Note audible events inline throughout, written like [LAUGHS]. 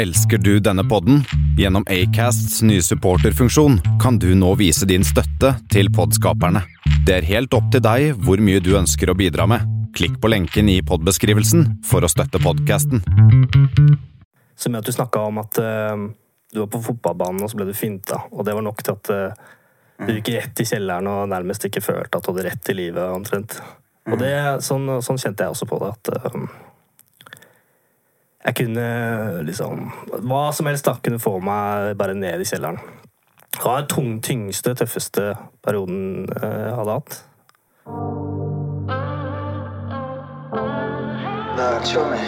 Elsker du denne podden? Gjennom Acasts nye supporterfunksjon kan du nå vise din støtte til podskaperne. Det er helt opp til deg hvor mye du ønsker å bidra med. Klikk på lenken i podbeskrivelsen for å støtte podkasten. Som at du snakka om at uh, du var på fotballbanen, og så ble du finta. Og det var nok til at uh, du gikk rett i kjelleren og nærmest ikke følte at du hadde rett i livet. omtrent. Og det, sånn, sånn, kjente jeg også på det. at... Uh, jeg kunne liksom Hva som helst da kunne få meg bare ned i kjelleren. Det var den tung, tyngste, tøffeste perioden jeg hadde hatt. Lord, show me.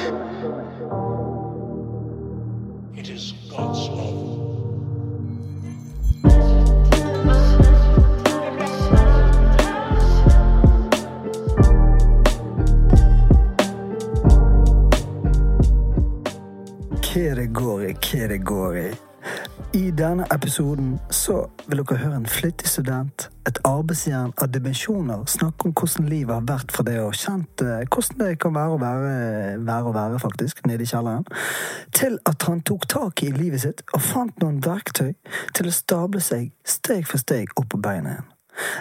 It is God's love. Hva det går i, hva det går i. I denne episoden så vil dere høre en flittig student, et arbeidsjern av dimensjoner, snakke om hvordan livet har vært for det og kjent eh, hvordan det kan være å være, være være, faktisk, nede i kjelleren, til at han tok tak i livet sitt og fant noen verktøy til å stable seg steg for steg opp på beina igjen.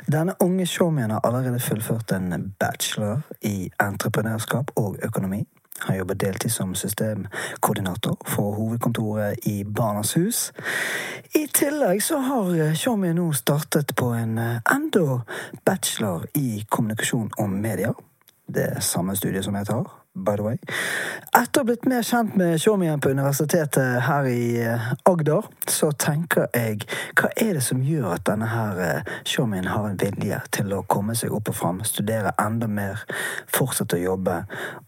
Denne unge showmanen har allerede fullført en bachelor i entreprenørskap og økonomi. Han jobber deltid som systemkoordinator for hovedkontoret i Barnas Hus. I tillegg så har Tjommi nå startet på en enda bachelor i kommunikasjon og media. Det samme studie som jeg tar by the way. Etter å ha blitt mer kjent med Showmien på universitetet her i eh, Agder, så tenker jeg hva er det som gjør at denne her eh, Showmien har en vilje til å komme seg opp og fram, studere enda mer, fortsette å jobbe,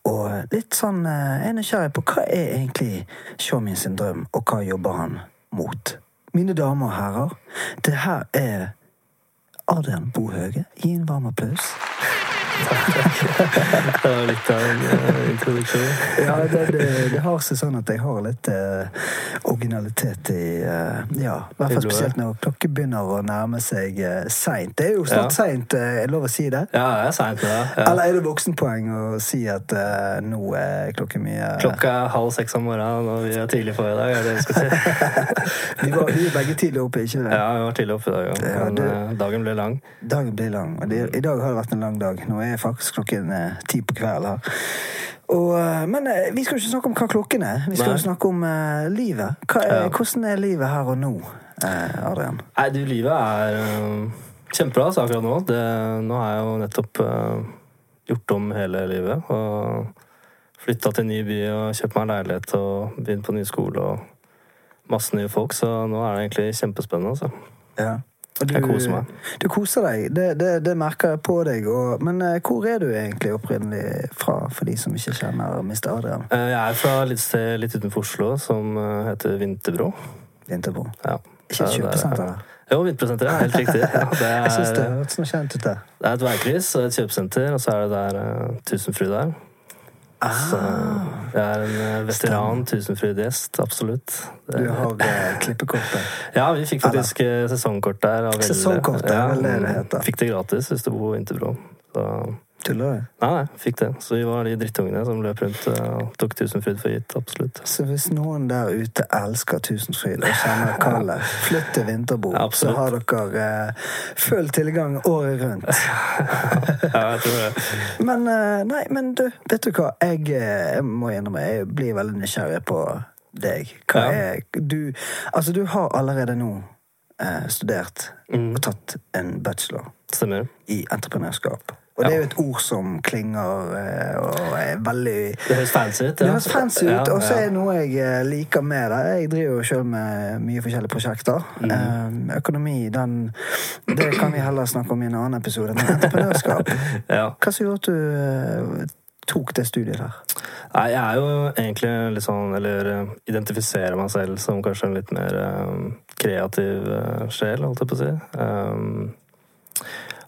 og litt sånn eh, Jeg er nysgjerrig på hva er egentlig Showmien sin drøm, og hva jobber han mot? Mine damer og herrer, det her er Adrian Bohøge. Gi en varm applaus. [LAUGHS] det var litt av en uh, introduksjon. ja, det, det, det, har seg sånn at jeg har litt uh, originalitet i uh, Ja, i hvert fall spesielt når klokken begynner å nærme seg uh, seint. Det er jo snart ja. seint, er lov å si det? Ja, det er seint. Ja. Eller er det voksenpoeng å si at nå er klokken mye Klokka er halv seks om morgenen, og vi er tidlig på i dag, er det vi skal si. [LAUGHS] vi, var, vi begge tidlig oppe, ikke det? Ja, vi var tidlig oppe i dag, ja. Men dagen ble lang. Dagen ble lang, og det, i dag har det vært en lang dag. Nå er faktisk klokken eh, ti på kvelden. Og, eh, men eh, vi skal jo ikke snakke om hva klokken er. Vi skal Nei. snakke om uh, livet. Er, ja. Hvordan er livet her og nå, uh, Adrian? Nei, du, livet er uh, kjempebra altså, akkurat nå. Det, nå har jeg jo nettopp gjort om hele livet. Og flytta til en ny by og kjøpt meg en leilighet og begynt på ny skole og masse nye folk. Så nå er det egentlig kjempespennende. altså. Ja. Du, jeg koser meg. Du koser deg, det, det, det merker jeg på deg. Og, men uh, hvor er du egentlig opprinnelig fra, for de som ikke kjenner Mr. Adrian? Uh, jeg er fra litt sted litt utenfor Oslo som uh, heter Vinterbro. Vinterbro. Ja. Ikke et kjøpesenter? Jo, Vinterbro-senteret. Helt riktig. [LAUGHS] Ja, det er, jeg synes det hørtes kjent ut. Det er et veikryss og et kjøpesenter, og så er det der Tusenfryd der. Så jeg er en eh, veteran tusenfryd-gjest, absolutt. Du har uh, klippekortet? [LAUGHS] Ja, vi fikk faktisk Eller? Eh, sesongkort der. Sesongkort, ja. Fikk det gratis hvis du bor i Interbro. Så Tuller du? Nei, nei, fikk det. Så vi var de drittungene som løp rundt og tok Tusenfryd for gitt. Absolutt. Så hvis noen der ute elsker Tusenfryd og kjenner kallet, [LAUGHS] flytt til Vinterbo, ja, så har dere eh, full tilgang året rundt. [LAUGHS] ja, jeg tror det. Men eh, nei, men du, vet du hva? Jeg, eh, jeg må innrømme, jeg blir veldig nysgjerrig på deg. Hva ja. er du Altså, du har allerede nå eh, studert mm. og tatt en bachelor Stemmer. i entreprenørskap. Og det er jo et ord som klinger eh, og er veldig Det høres fancy ut. Det høres fancy ut, Og så er det noe jeg eh, liker med det. Jeg driver jo sjøl med mye forskjellige prosjekter. Mm. Økonomi, den Det kan vi heller snakke om i en annen episode. Men entreprenørskap. [LAUGHS] Hva som gjorde at du tok det studiet der? Nei, jeg er jo egentlig litt sånn Eller identifiserer meg selv som kanskje en litt mer kreativ sjel, holdt jeg på å si. Um,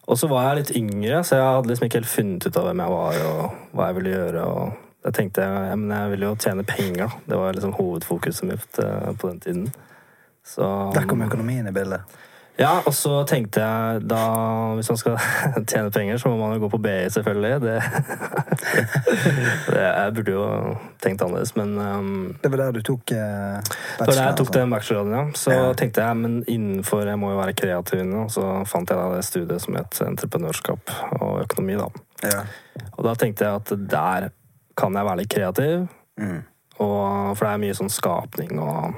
og så var jeg litt yngre, så jeg hadde liksom ikke helt funnet ut av hvem jeg var og hva jeg ville gjøre. og jeg tenkte ja, men jeg ville jo tjene penger. Det var liksom hovedfokuset mitt eh, på den tiden. Så, Der kom økonomien i bildet? Ja, og så tenkte jeg da Hvis man skal [LAUGHS] tjene penger, så må man jo gå på BI, selvfølgelig. Det, [LAUGHS] det Jeg burde jo tenkt annerledes, men um, Det var der du tok eh, det var da jeg tok altså. den bacheloren, ja. Så Ja. tenkte jeg, men innenfor Jeg må jo være kreativ og så fant jeg da det studiet som het entreprenørskap og økonomi, da. Ja. Og da tenkte jeg at der kan jeg være litt kreativ, Mm. og, for det er mye sånn skapning og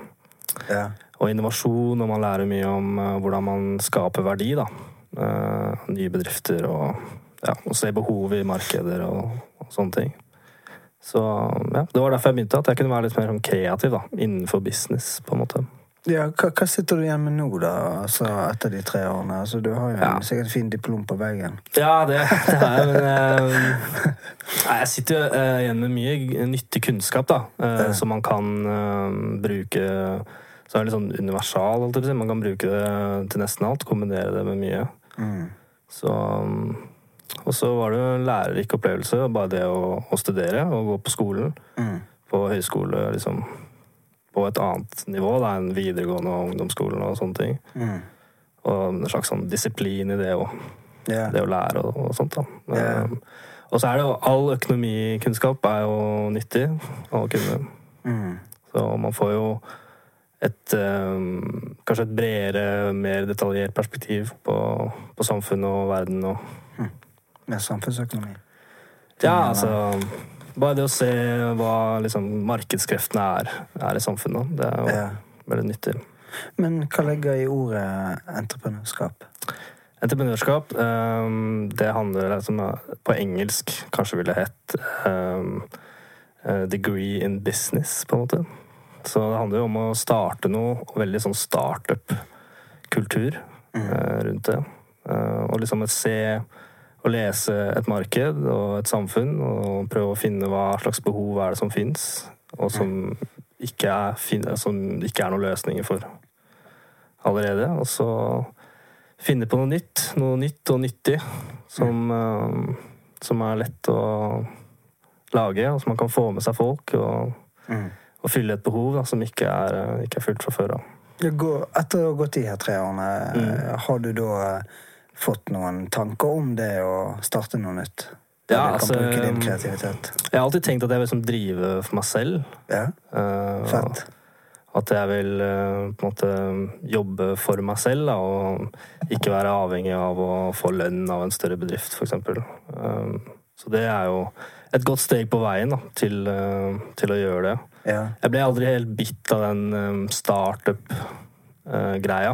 Ja. Og innovasjon, og man lærer mye om eh, hvordan man skaper verdi. da. Eh, nye bedrifter og, ja, og se behovet i markeder og, og sånne ting. Så ja, Det var derfor jeg begynte, at jeg kunne være litt mer sånn kreativ da, innenfor business. på en måte. Ja, hva, hva sitter du igjen med nå, da, altså, etter de tre årene? Altså, du har jo Ja. en sikkert fin diplom på veggen. Ja, det, det er jeg, men eh, nei, Jeg sitter jo eh, igjen med mye nyttig kunnskap, da, eh, som man kan eh, bruke Så er det litt sånn universal, si. Man kan bruke det til nesten alt. Kombinere det med mye. Mm. Så, um, og så var det en lærerik opplevelse, bare det å, å studere og gå på skolen. Mm. På høyskole, liksom. På et annet nivå da, enn videregående og ungdomsskolen og sånne ting. Mm. Og en slags sånn disiplin i det òg. Yeah. det å lære og, og sånt, da. Yeah. Um, og så er det jo all økonomikunnskap er jo nyttig å kunne. Mm. Så man får jo et um, kanskje et bredere, mer detaljert perspektiv på, på samfunnet og verden og Med samfunnsøkonomi. Ja, altså Bare det å se hva liksom, markedskreftene er, er i samfunnet, det er jo Ja. veldig nyttig. Men hva legger i ordet entreprenørskap? Entreprenørskap, um, det handler liksom På engelsk kanskje ville hett eh, degree in business, på en måte. Så det handler jo om å starte noe, veldig sånn startup-kultur eh, rundt det. Eh, og liksom å se og lese et marked og et samfunn, og prøve å finne hva slags behov er det som fins, og som ikke er, som ikke er noen løsninger for allerede. Og så finne på noe nytt, noe nytt og nyttig, som, eh, som er lett å lage, og som man kan få med seg folk, og, Mm. Og fylle et behov da, som ikke er, eh, ikke er fullt fra før av. Etter å ha gått de her tre årene, Mm. har du da eh, fått noen tanker om det å starte noe nytt? Ja, altså, kreativitet. Jeg har alltid tenkt at jeg vil liksom drive for meg selv. Ja, eh, fett. At jeg vil uh, på en måte jobbe for meg selv, da, og ikke være avhengig av å få lønn av en større bedrift, f.eks. Så det er jo et godt steg på veien da, til, til å gjøre det. Ja. Jeg ble aldri helt bitt av den eh, startup-greia.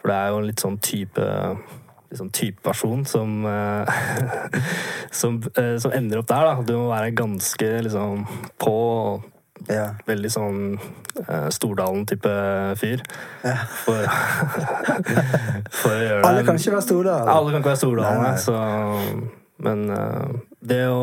For det er jo en litt sånn type liksom, type person som eh, [LAUGHS] som, eh, som ender opp der, da. Du må være ganske liksom på ja. veldig sånn uh, Stordalen-type fyr. Ja. For, [LAUGHS] for å gjøre det. Alle kan ikke være Stordalen. Alle kan ikke være Stordalen, Men uh, det å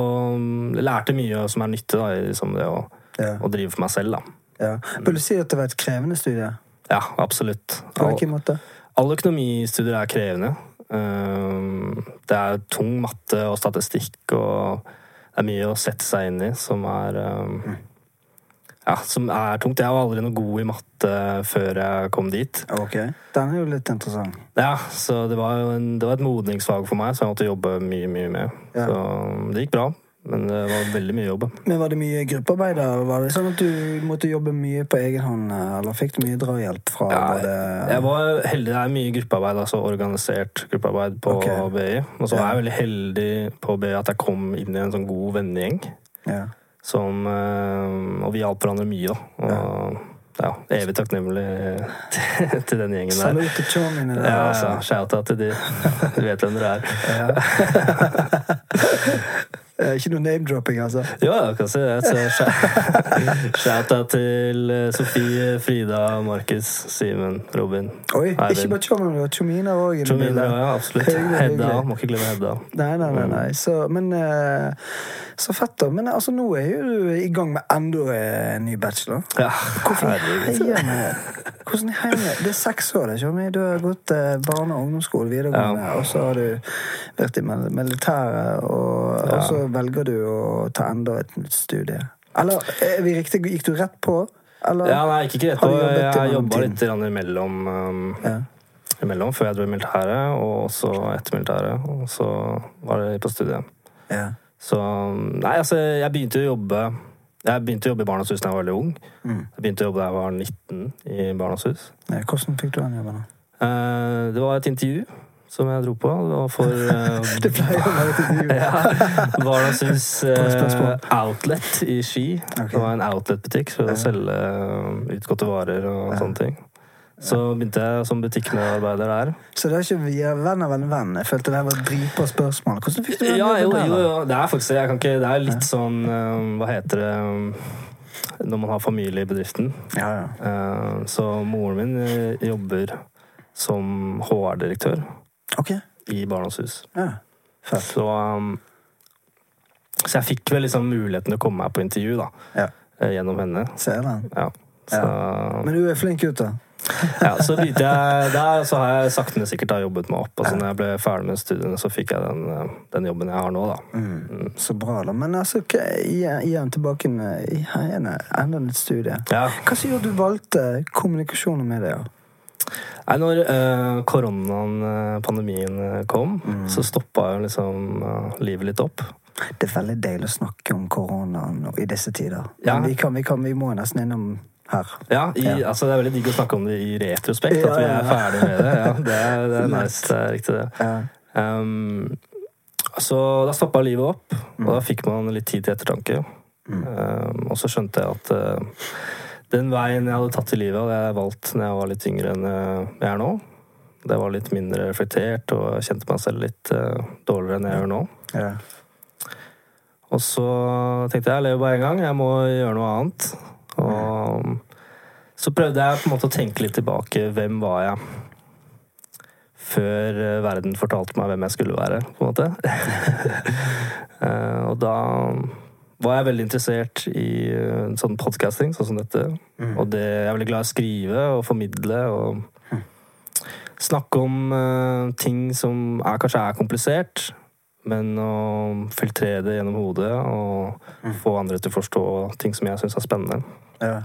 Jeg lærte mye som er nyttig, da, liksom det å, Ja. og drive for meg selv, da. Ja. Vil du si at det var et krevende studie? Ja, absolutt. På hvilken måte? alle økonomistudier er krevende. Eh, Det er tung matte og statistikk, og det er mye å sette seg inn i som er eh, Ja, som er tungt. Jeg var aldri noe god i matte før jeg kom dit. Ok, Den er jo litt interessant. Ja, så det var en, det var et modningsfag for meg, så jeg måtte jobbe mye, mye med. Ja. Så det gikk bra, men det var veldig mye jobb. Men Var det mye gruppearbeid? da? Var det sånn at du måtte jobbe mye på egen hånd, eller fikk du mye drahjelp fra Ja, både Jeg var heldig. Det er mye gruppearbeid, altså organisert gruppearbeid på okay. BI. Og så Ja. var jeg veldig heldig på BI at jeg kom inn i en sånn god vennegjeng. ja. Som, eh, og vi hjalp hverandre mye, da. Og ja, evig takknemlig til, [LAUGHS] til den gjengen der. Salut til chomene der. Ja, altså, Shout-out til de. [LAUGHS] Du vet hvem dere er. Eh, [LAUGHS] Ikke noe name-dropping, altså. Ja, jeg kan si det. Shout- [LAUGHS] Shout-out til eh, Sofie, Frida, Markus, Simen, Robin. Oi, Eivind. ikke bare chomene, Chomina òg. Trominer, ja, absolutt. Hyggelig, Hedda. Må ikke glemme Hedda. Nei, nei, nei. nei. Så, men eh, Så fett, da. Men altså, nå er jo du i gang med enda en ny bachelor. Ja, Hvorfor i herregud. Hvordan er det? Det er seks år, ikke sant? Du har gått eh, barne- og ungdomsskole, videregående, Ja. og så har du vært i mil- militæret, og, og Ja. så velger du å ta enda et nytt studie. Eller er vi riktig, gikk du rett på? Eller? Ja, nei, ikke rett på. Jeg jobba litt imellom. Um, Ja. imellom, før jeg dro i militæret, og også etter militæret. Og så var det på studiet. Ja. Så Nei, altså, jeg begynte å jobbe Jeg begynte å jobbe i Barnas Hus da jeg var veldig ung. Mm. Jeg begynte å jobbe da jeg var 19 i Barnas Hus. Hvordan fikk du den jobben? da? Eh, Det var et intervju som jeg dro på. Og for uh, [LAUGHS] Det pleier å være [LAUGHS] et intervju. ja, spørsmål. eh, Outlet i Ski. Okay. Det var en outlet-butikk for å selge eh, utgåtte varer og Ja. sånne ting. Så begynte jeg som butikkmedarbeider der. Så det er ikke via venn av en venn? Jeg følte det var dritbra spørsmål. Hvordan fikk du den Ja, jo, jo, jo. Det er faktisk jeg kan ikke, Det er litt sånn eh, Hva heter det når man har familie i bedriften? Ja, ja. Så moren min jobber som HR-direktør Ok. i Barnas Hus. Ja. Så, um, så jeg fikk vel liksom muligheten til å komme meg på intervju da, Ja. eh, gjennom henne. Ser den. Ja. Så, Men du er flink gutt, da. [LAUGHS] ja, så begynte jeg der, så har jeg sakte, men sikkert da jobbet meg opp. Og så når jeg ble ferdig med studiene, så fikk jeg den, eh, den jobben jeg har nå, da. Mm. Så bra, da. Men altså, igjen, igjen tilbake i heiene. Enda et studie. Ja. Hva som gjorde du valgte kommunikasjon og media? Nei, når uh, koronaen, eh, pandemien, eh, kom, Mm. så stoppa jo liksom uh, livet litt opp. Det er veldig deilig å snakke om koronaen i disse tider. Ja. Men vi, kan, vi, kan, vi må nesten innom her. Ja, i, Ja. altså Det er veldig digg å snakke om det i retrospekt, Ja, at vi er ferdig med det. Ja, det det er [LAUGHS] nice, det er riktig det. Um, så da stoppa livet opp, Mm. og da fikk man litt tid til ettertanke. Um, og så skjønte jeg at uh, den veien jeg hadde tatt i livet, hadde jeg valgt når jeg var litt yngre enn uh, jeg er nå. Det var litt mindre reflektert, og jeg kjente meg selv litt uh, dårligere enn jeg gjør nå. Ja. Og så tenkte jeg jeg lever bare én gang, jeg må gjøre noe annet. Og så prøvde jeg på en måte å tenke litt tilbake. Hvem var jeg? Før eh, verden fortalte meg hvem jeg skulle være, på en måte. [LAUGHS] Eh, og da var jeg veldig interessert i eh, sånn podcasting, sånn som dette. Og det, jeg er veldig glad i å skrive og formidle og snakke om uh, ting som er, kanskje er komplisert, men å filtrere det gjennom hodet og få andre til å forstå ting som jeg syns er spennende. Ja.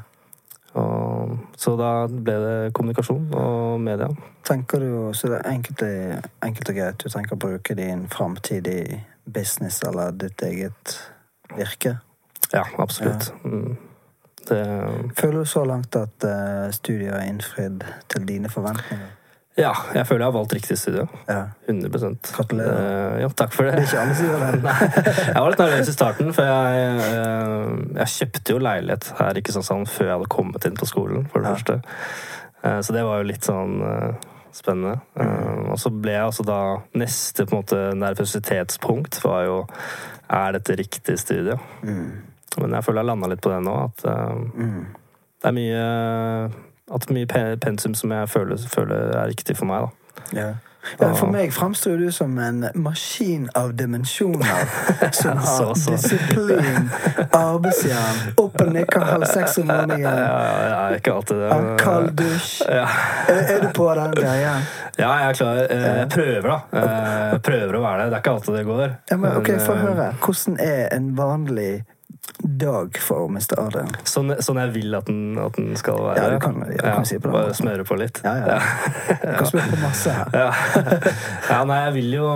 Og, så da ble det kommunikasjon og media. Tenker du, Så det er enkelt, enkelt og greit. Du tenker å bruke din framtid i business eller ditt eget virke? Ja, absolutt. Ja. Det, Føler du så langt at uh, studiet har innfridd til dine forventninger? ja, jeg føler jeg har valgt riktig studie. Ja. 100 Gratulerer. Uh, ja, takk for det. Det er ikke alle som gjør det. Jeg var litt nervøs i starten, for jeg, uh, jeg kjøpte jo leilighet her i Kristiansand før jeg hadde kommet inn på skolen, for det Ja. første. Uh, Så det var jo litt sånn eh, spennende. Mm. Og så ble jeg altså da Neste på en måte nervøsitetspunkt var jo Er dette riktig studie? Mm. Men jeg føler jeg landa litt på det nå, at eh, Mm. det er mye at mye pensum som jeg føler, føler er riktig for meg. da. Ja. Ja, for meg fremstår du som en maskin av dimensjoner. [LAUGHS] Som har Så, så. disiplin, arbeidsjern, opp og nikker halv seks om morgenen. ja, ja, ikke alltid det. En kald dusj. Ja. Er, er du på den greia? Ja, jeg er klar. Eh, Jeg prøver, da. Eh, Jeg prøver å være det. Det er ikke alltid det går. Ja, men ok, Få eh, høre. Hvordan er en vanlig dag for Mr. Adrian? Sånn, sånn jeg vil at den, at den skal være. Ja, du kan- ja, du kan si på det. Bare smøre på litt. Ja, ja. Du kan smøre på masse her. Ja. [LAUGHS] ja, nei, jeg vil jo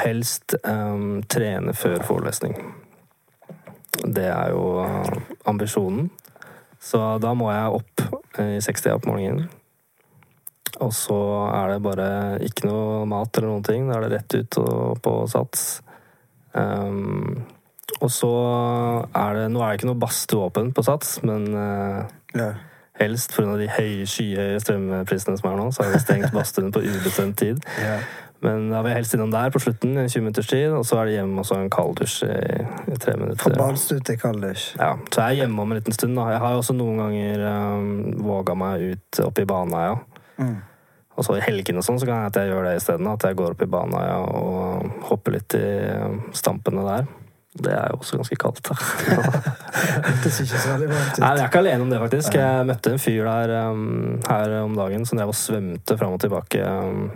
helst um, trene før forelesning. Det er jo ambisjonen. Så da må jeg opp eh, i 60 på morgenen. Og så er det bare ikke noe mat eller noen ting. Da er det rett ut og på sats. Ehm, og så er det Nå er det ikke noe badstue på sats, men uh, Ja. helst pga. de høye, skyhøye strømprisene som er nå, så har vi stengt [LAUGHS] badstuen på ubestemt tid. Ja. Men da vil jeg helst innom der på slutten, i 20 minutters tid, og så er det hjemme og så en kalddusj i, i tre Fra minutter. badstue til kalddusj. Ja, så jeg er hjemme om en liten stund. da. Jeg har jo også noen ganger um, våga meg ut opp i Baneheia. Mm. Og så i helgene og sånn, så kan jeg at jeg gjør det isteden. At jeg går opp i Baneheia og hopper litt i um, stampene der. Det er jo også ganske kaldt. da. [LAUGHS] Hørtes ikke så veldig varmt Nei, ut. jeg er ikke alene om det, faktisk. Jeg møtte en fyr der um, her om dagen som drev og svømte fram og tilbake um,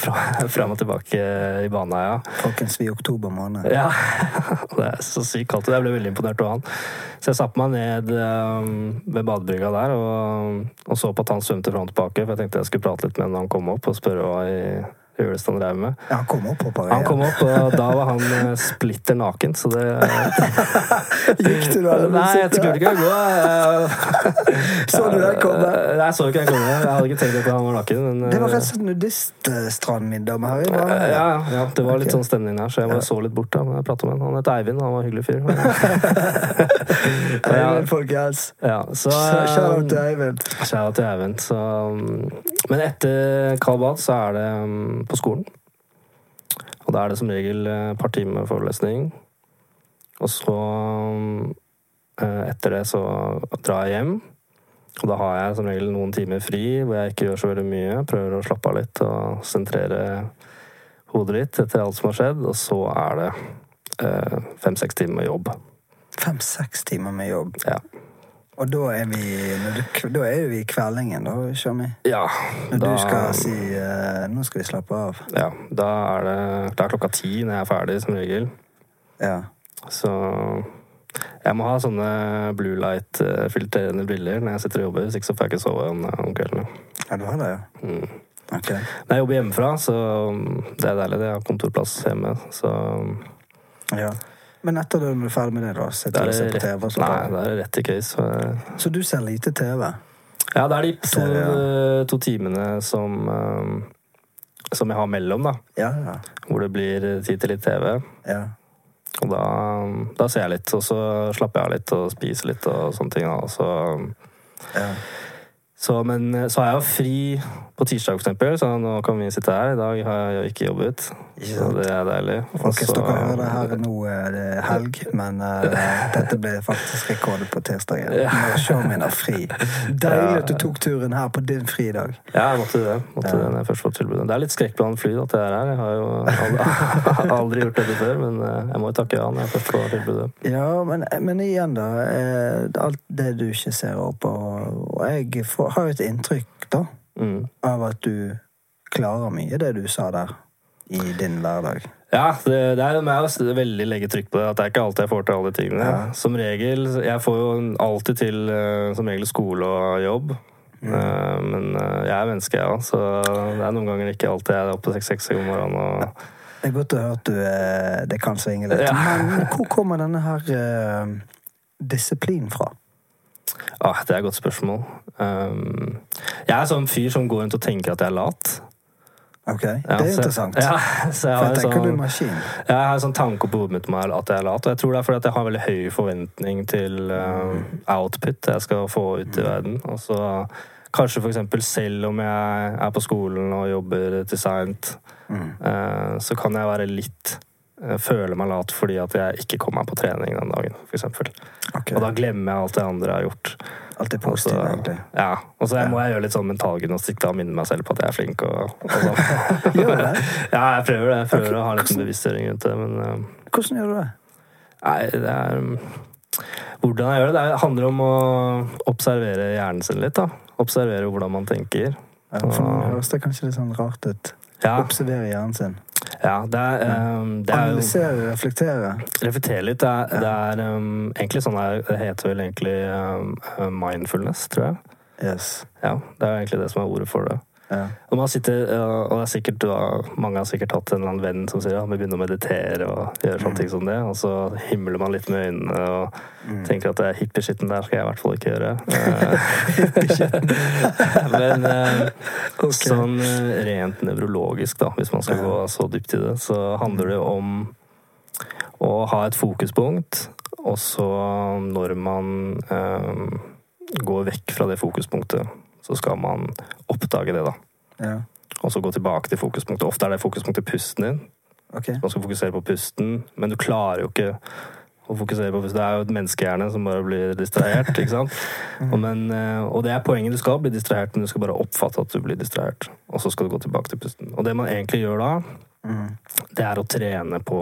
fra- [LAUGHS] fram og tilbake i Baneheia. Folkens, vi er i oktober måned. Ja, [LAUGHS] det er så sykt kaldt. Jeg ble veldig imponert av han. Så jeg satte meg ned um, ved badebrygga der og, og så på at han svømte fram og tilbake. For jeg tenkte jeg skulle prate litt med ham når han kom opp og spørre hva i huleste han drev med. Ja, han kom opp på Han kom opp, og da var han eh, splitter naken, så det [LAUGHS] Gikk du da? Nei, jeg skulle ikke gå. [LAUGHS] Så du den komme? Nei, jeg så ikke den komme. Jeg hadde ikke tenkt at han var naken. Men, Det var eh, rett og slett nudiststrandmiddag med Harry? ja, ja, det var litt okay. sånn stemning der, så jeg bare så litt bort. da, men jeg prata med han. Han het Eivind, han var en hyggelig fyr. [LAUGHS] Eivind, folkens. Ja, så Shout-out til Eivind. Shout til Eivind. Så, um, men etter kald bad så er det um, på skolen. Og da er det som regel eh, et par timer forelesning. Og så um, eh, etter det så drar jeg hjem. Og da har jeg som regel noen timer fri hvor jeg ikke gjør så veldig mye. Prøver å slappe av litt og sentrere hodet litt etter alt som har skjedd. Og så er det eh, fem-seks timer med jobb. Fem-seks timer med jobb. Ja. Og da er vi du, Da er vi i kveldingen, da, Shami. ja Når da- du skal si uh, 'nå skal vi slappe av'. Ja, da er det, det er klokka ti når jeg er ferdig, som regel. Ja. Så jeg må ha sånne blue light-filtrerende briller når jeg sitter og jobber. Hvis ikke så får jeg ikke sove om, om kveldene. ja, du har det, ja? Mm. Ok. Når jeg jobber hjemmefra, så det er deilig. Jeg har kontorplass hjemme. Så Ja. Men etter at du er ferdig med det, da? se til å det på TV? Så nei, det da er det rett i case. Så, du ser lite TV? ja, det er de to, Serie, to timene som, um, som jeg har mellom, da. Ja, ja. Hvor det blir tid til litt TV. ja. Og da, da ser jeg litt, og så slapper jeg av litt og spiser litt og sånne ting. Da. Så, ja. Så, men så har jeg jo fri på tirsdag, for eksempel, så nå kan vi sitte her. I dag har jeg ikke jobbet, så det er deilig. Og Folkens, så- dere hører det her nå, eh, det er helg, men uh, [LAUGHS] dette ble faktisk rekordet på tirsdagen. Ja. Når showmen er fri. Deilig at du tok turen her på din fridag. Ja, jeg måtte det. Måtte Ja. det når jeg først får tilbudet. Det er litt skrekkblandet fly at jeg er her. Jeg har jo aldri, [LAUGHS] aldri gjort dette før, men eh, jeg må jo takke ja når jeg først får tilbudet. Ja, men, men igjen, da. eh, Alt det du ikke ser opp og, og jeg får, har jo et inntrykk, da, Mm. av at du klarer mye, det du sa der, i din hverdag. Ja, det, det er med å veldig legge trykk på det. At det er ikke alltid jeg får til alle de tingene. Ja. Som regel Jeg får jo alltid til eh, som regel skole og jobb. Mm. Eh, Men eh, jeg er menneske, jeg òg, så det er noen ganger ikke alltid jeg er oppe seks-seks om morgenen. Og... Det er godt å høre at du eh, Det kan svinge litt. Ja. Men hvor kommer denne her eh, disiplinen fra? Ah, det er et godt spørsmål. Um, jeg er sånn fyr som går rundt og tenker at jeg er lat. Ok, det er så- interessant. Ja, så jeg [LAUGHS] For jeg du sånn, maskin. jeg har en sånn tanke på hodet mitt om at jeg er lat. Og jeg tror det er fordi at jeg har en veldig høy forventning til uh, output jeg skal få ut i verden. Og så kanskje eksempel selv om jeg er på skolen og jobber til seint, Mm. uh, så kan jeg være litt eh, Føle meg lat fordi at jeg ikke kom meg på trening den dagen, for eksempel. Og da glemmer jeg alt det andre jeg har gjort. Alt er positive, altså, egentlig. Ja, og så Ja. må jeg gjøre litt sånn mentalgymnastikk da, og minne meg selv på at jeg er flink. Og, og [LAUGHS] sånn. Gjør du det? [LAUGHS] ja, jeg prøver det. Jeg prøver okay. å ha litt hvordan- bevisstgjøring rundt det, men uh, Hvordan gjør du det? nei, det er um, Hvordan jeg gjør det, det handler om å observere hjernen sin litt, da. Observere hvordan man tenker. Ja, For noen høres det kanskje litt sånn rart ut. Ja, Observere hjernen sin. Ja det er, um, det er Analysere, reflektere. Reflektere litt. Det er, det er um, egentlig sånn Det heter vel egentlig um, mindfulness, tror jeg. Yes. Ja, det er egentlig det som er ordet for det. Ja. Og, man sitter, og er sikkert, mange har sikkert hatt en eller annen venn som sier ja, vi begynner å meditere og gjøre sånne ting som det, og så himler man litt med øynene og tenker at det er hippieskitten der skal jeg i hvert fall ikke gjøre. [LAUGHS] Eh, [LAUGHS] Men eh, Ok. sånn eh, rent nevrologisk, da, hvis man skal gå så dypt i det, så handler det om å ha et fokuspunkt, og så når man eh, går vekk fra det fokuspunktet, så skal man oppdage det, da. Ja. Og så gå tilbake til fokuspunktet. Ofte er det fokuspunktet pusten din. Okay. Man skal fokusere på pusten, men du klarer jo ikke å fokusere på pusten. Det er jo et menneskehjerne som bare blir distrahert, ikke sant? [LAUGHS] Og, men, eh, og det er poenget. Du skal bli distrahert, men du skal bare oppfatte at du blir distrahert. Og så skal du gå tilbake til pusten. Og det man egentlig gjør da, Mm. det er å trene på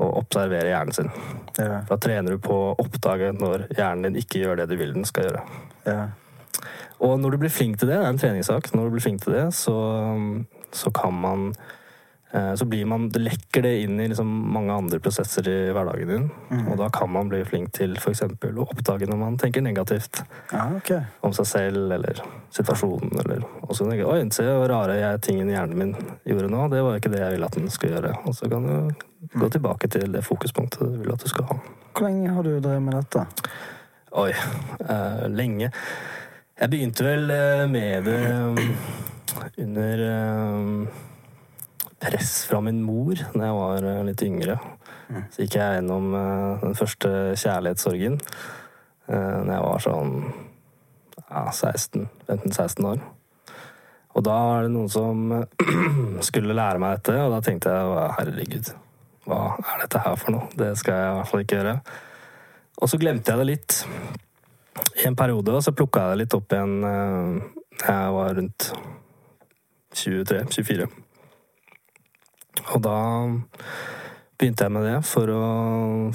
å observere hjernen sin. Ja. Da trener du på å oppdage når hjernen din ikke gjør det du vil den skal gjøre. Ja. Og når du blir flink til det, det er en treningssak, når du blir flink til det, så, så kan man eh, så blir man, det lekker det inn i liksom mange andre prosesser i hverdagen din. Og da kan man bli flink til f.eks. å oppdage når man tenker negativt Ja, okay. om seg selv eller situasjonen. Eller også tenker Oi, se hvor rare jeg, tingene hjernen min gjorde nå. Det var ikke det jeg ville at den skulle gjøre. Og så kan du gå tilbake til det fokuspunktet du vil at du skal ha. Hvor lenge har du drevet med dette? Oi, eh, lenge. Jeg begynte vel eh, med det eh, under eh, press fra min mor da jeg var litt yngre. Så gikk jeg gjennom den første kjærlighetssorgen da jeg var sånn ja, 16, 15-16 år. Og da var det noen som [CLEARS THROAT] skulle lære meg dette, og da tenkte jeg herregud, hva er dette her for noe? Det skal jeg i hvert fall ikke gjøre. Og så glemte jeg det litt i en periode, og så plukka jeg det litt opp igjen eh, da jeg var rundt 23-24. Og da begynte jeg med det for å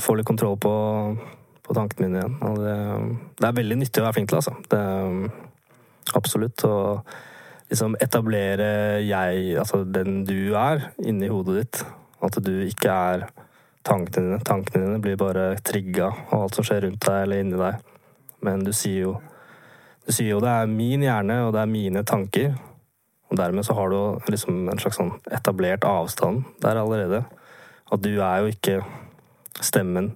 få litt kontroll på, på tankene mine igjen. Og det, det er veldig nyttig å være flink til, altså. Det, absolutt. Og liksom etablere jeg, altså den du er, inni hodet ditt. At du ikke er tankene dine. Tankene dine blir bare trigga av alt som skjer rundt deg eller inni deg. Men du sier jo du sier jo det er min hjerne, og det er mine tanker. Og dermed så har du liksom en slags sånn etablert avstand der allerede. At du er jo ikke stemmen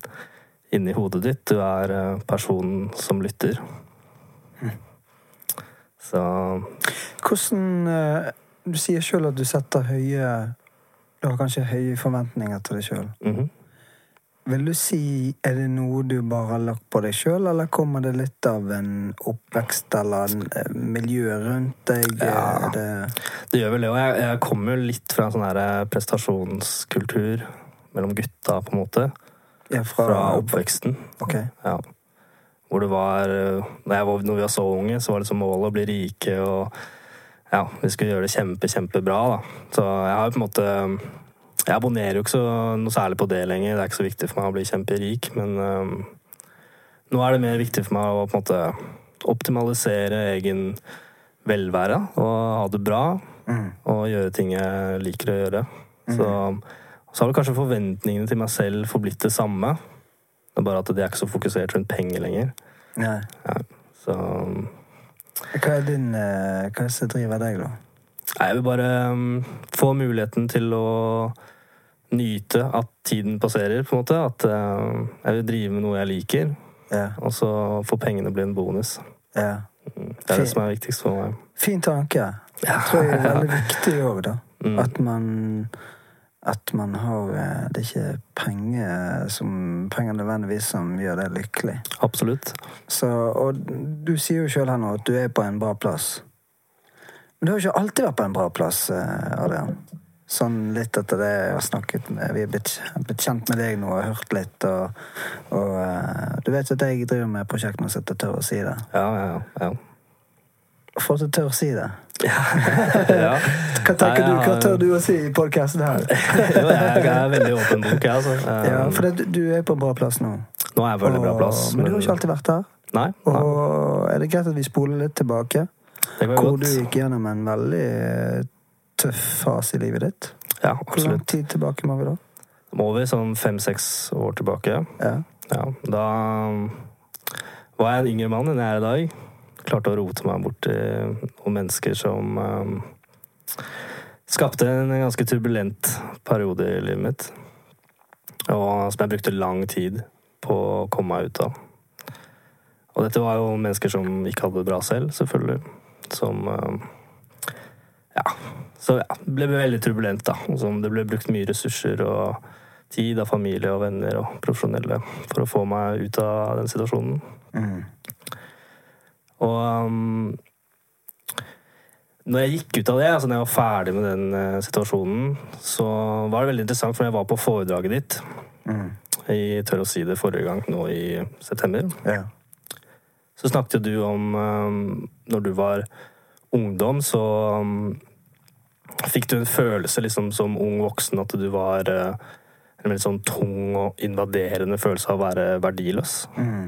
inni hodet ditt, du er eh, personen som lytter. Så Hvordan eh, Du sier sjøl at du setter høye Du har kanskje høye forventninger til deg sjøl. mhm. Vil du si Er det noe du bare har lagt på deg sjøl, eller kommer det litt av en oppvekst eller en, eh, miljø rundt deg? Ja. Det Det gjør vel det. Og jeg, jeg kommer jo litt fra en sånn her prestasjonskultur mellom gutta, på en måte. ja, fra, Fra oppveksten. Ok. Ja. Hvor det var eh, Når, jeg var, når vi var så unge, så var det liksom målet å bli rike og Ja, vi skulle gjøre det kjempe, kjempebra, da. Så jeg har jo på en måte Jeg abonnerer jo ikke så noe særlig på det lenger. Det er ikke så viktig for meg å bli kjemperik, men um, nå er det mer viktig for meg å på en måte optimalisere egen velvære og ha det bra. Mm. Og gjøre ting jeg liker å gjøre. Så, så har vel kanskje forventningene til meg selv forblitt det samme. Det er bare at de er ikke så fokusert rundt penger lenger. Nei. Så Hva er din eh, Hva er det som driver deg, da? Jeg vil bare um, få muligheten til å nyte at tiden passerer, på en måte. At uh, jeg vil drive med noe jeg liker, Ja. og så får pengene bli en bonus. ja. Det er det som er viktigst for meg. Fin tanke. Jeg tror det er veldig [LAUGHS] viktig òg, da. Mm. At man at man har eh, Det er ikke penger som penger nødvendigvis som gjør deg lykkelig. Absolutt. Så, og du sier jo sjøl her nå at du er på en bra plass. Men du har jo ikke alltid vært på en bra plass, eh, Adrian. Sånn litt etter det jeg har snakket med Vi er blitt, blitt kjent med deg nå og hørt litt. Og, og uh, du vet at jeg driver med prosjekt nå, så jeg tør å si det. Ja, ja, ja. For at du tør å si det. ja. [LAUGHS] Hva tenker du, hva tør du å si i podkasten her? [LAUGHS] Jo, jeg er veldig åpen bok, jeg, altså. Um, [LAUGHS] Ja, for det, du er på en bra plass nå. Nå er jeg veldig bra plass. Og- Men du har ikke alltid vært der. Nei, nei, Og er det greit at vi spoler litt tilbake? det går Hvor du gikk gjennom en veldig eh, tøff fase i livet ditt. Ja, Hvor lang tid tilbake må vi da? Må vi sånn fem-seks år tilbake. Ja. Ja, da var jeg en yngre mann enn jeg er i dag. Klarte å rote meg bort til noen mennesker som um, skapte en ganske turbulent periode i livet mitt. Og som jeg brukte lang tid på å komme meg ut av. Og dette var jo mennesker som ikke hadde det bra selv, selvfølgelig. Som um, Ja. Så ja, det ble veldig turbulent, da. Og det ble brukt mye ressurser og tid av familie og venner og profesjonelle for å få meg ut av den situasjonen. Mm. Og um, når jeg gikk ut av det, altså når jeg var ferdig med den uh, situasjonen, så var det veldig interessant, for jeg var på foredraget ditt Mm. Jeg Tør å si det forrige gang, nå i september. Ja. Så snakket jo du om um, når du var ungdom, så um, fikk du en følelse liksom som ung voksen at du var uh, en veldig sånn tung og invaderende følelse av å være verdiløs. Mm.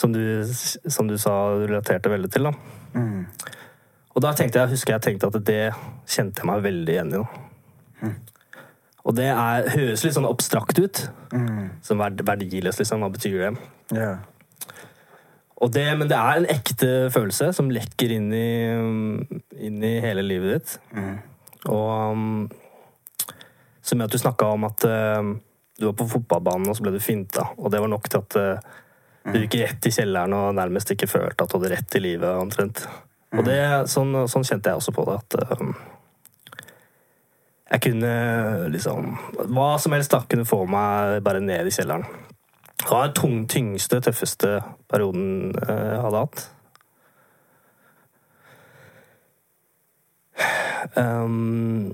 Som du, som du sa du relaterte veldig til. da. Mm. Og da tenkte jeg, husker jeg tenkte at det kjente jeg meg veldig igjen i. Mm. Og det er, høres litt sånn abstrakt ut. Som verdiløs, liksom. Hva betyr det? Ja. Og det, men det er en ekte følelse som lekker inn i, inn i hele livet ditt. Og um, som at du snakka om at uh, du var på fotballbanen, og så ble du finta. Og det var nok til at uh, du gikk rett i kjelleren og nærmest ikke følte at du hadde rett i livet, omtrent. Og det, sånn, sånn kjente jeg også på det, at um, jeg kunne liksom Hva som helst da kunne få meg bare ned i kjelleren. Det var den tyngste, tøffeste perioden eh, jeg hadde hatt. Um,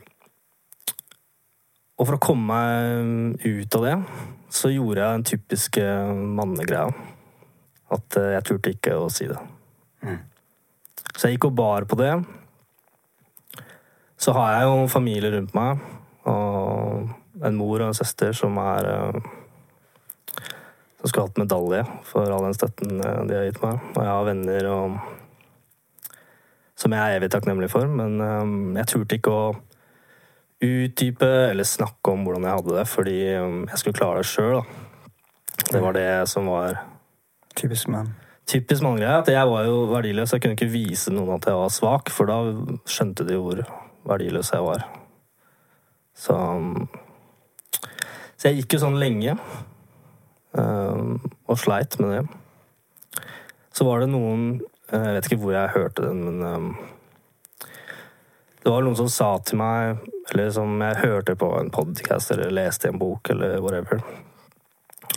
og for å komme meg ut av det, så gjorde jeg den typiske mannegreia. At eh, jeg turte ikke å si det. Så jeg gikk og bar på det. Så har jeg jo familie rundt meg, og en mor og en søster som er Som skulle hatt medalje for all den støtten eh, de har gitt meg. Og jeg har venner og som jeg er evig takknemlig for, men eh, jeg turte ikke å utdype eller snakke om hvordan jeg hadde det, fordi eh, jeg skulle klare det sjøl. Det var det som var Typisk mann. typisk manngreie. At jeg var jo verdiløs. Jeg kunne ikke vise noen at jeg var svak, for da skjønte de hvor verdiløs jeg var. Så Så jeg gikk jo sånn lenge. Eh, og sleit med det. Så var det noen eh, Jeg vet ikke hvor jeg hørte den, men eh, Det var noen som sa til meg, eller som jeg hørte på en podcast eller leste i en bok eller whatever,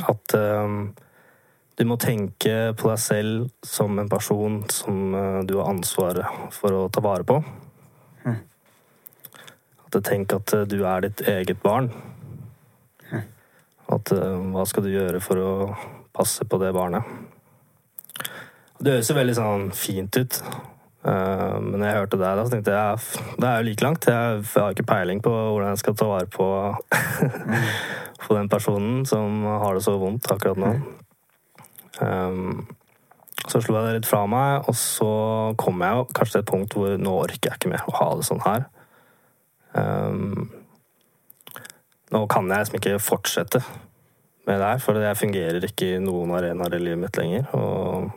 at du må tenke på deg selv som en person som du har ansvaret for å ta vare på. At du tenker at du er ditt eget barn. At eh, hva skal du gjøre for å passe på det barnet? Det høres jo veldig sånn fint ut. Eh, Men jeg hørte det, da så tenkte jeg det er jo like langt. Jeg har ikke peiling på hvordan jeg skal ta vare på, [LAUGHS] på den personen som har det så vondt akkurat nå. Um, så slo jeg det litt fra meg, og så kom jeg jo kanskje til et punkt hvor nå orker jeg ikke mer å ha det sånn her. Um, nå kan jeg liksom ikke fortsette med det her, for jeg fungerer ikke i noen arenaer i livet mitt lenger. Og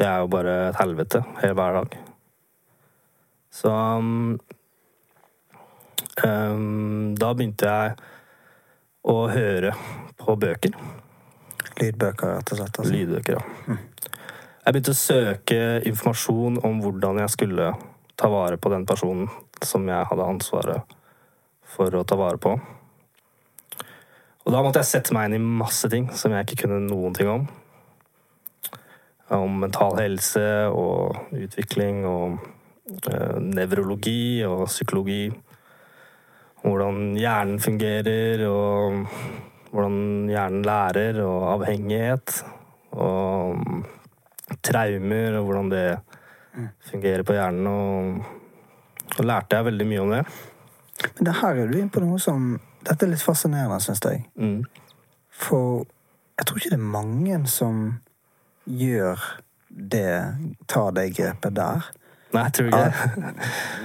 det er jo bare et helvete hele hver dag. Så um, um, da begynte jeg å høre på bøker. Lydbøker, rett og slett. Altså. Lydbøker, ja. Jeg begynte å søke informasjon om hvordan jeg skulle ta vare på den personen som jeg hadde ansvaret for å ta vare på. Og da måtte jeg sette meg inn i masse ting som jeg ikke kunne noen ting om. Om mental helse og utvikling og eh, nevrologi og psykologi. Hvordan hjernen fungerer og hvordan hjernen lærer, og avhengighet. Og traumer, og hvordan det fungerer på hjernen. Og, og lærte jeg veldig mye om det. Men det her er du inne på noe som Dette er litt fascinerende, syns jeg. Mm. For jeg tror ikke det er mange som gjør det, tar det grepet der. Nei, jeg tror ikke det.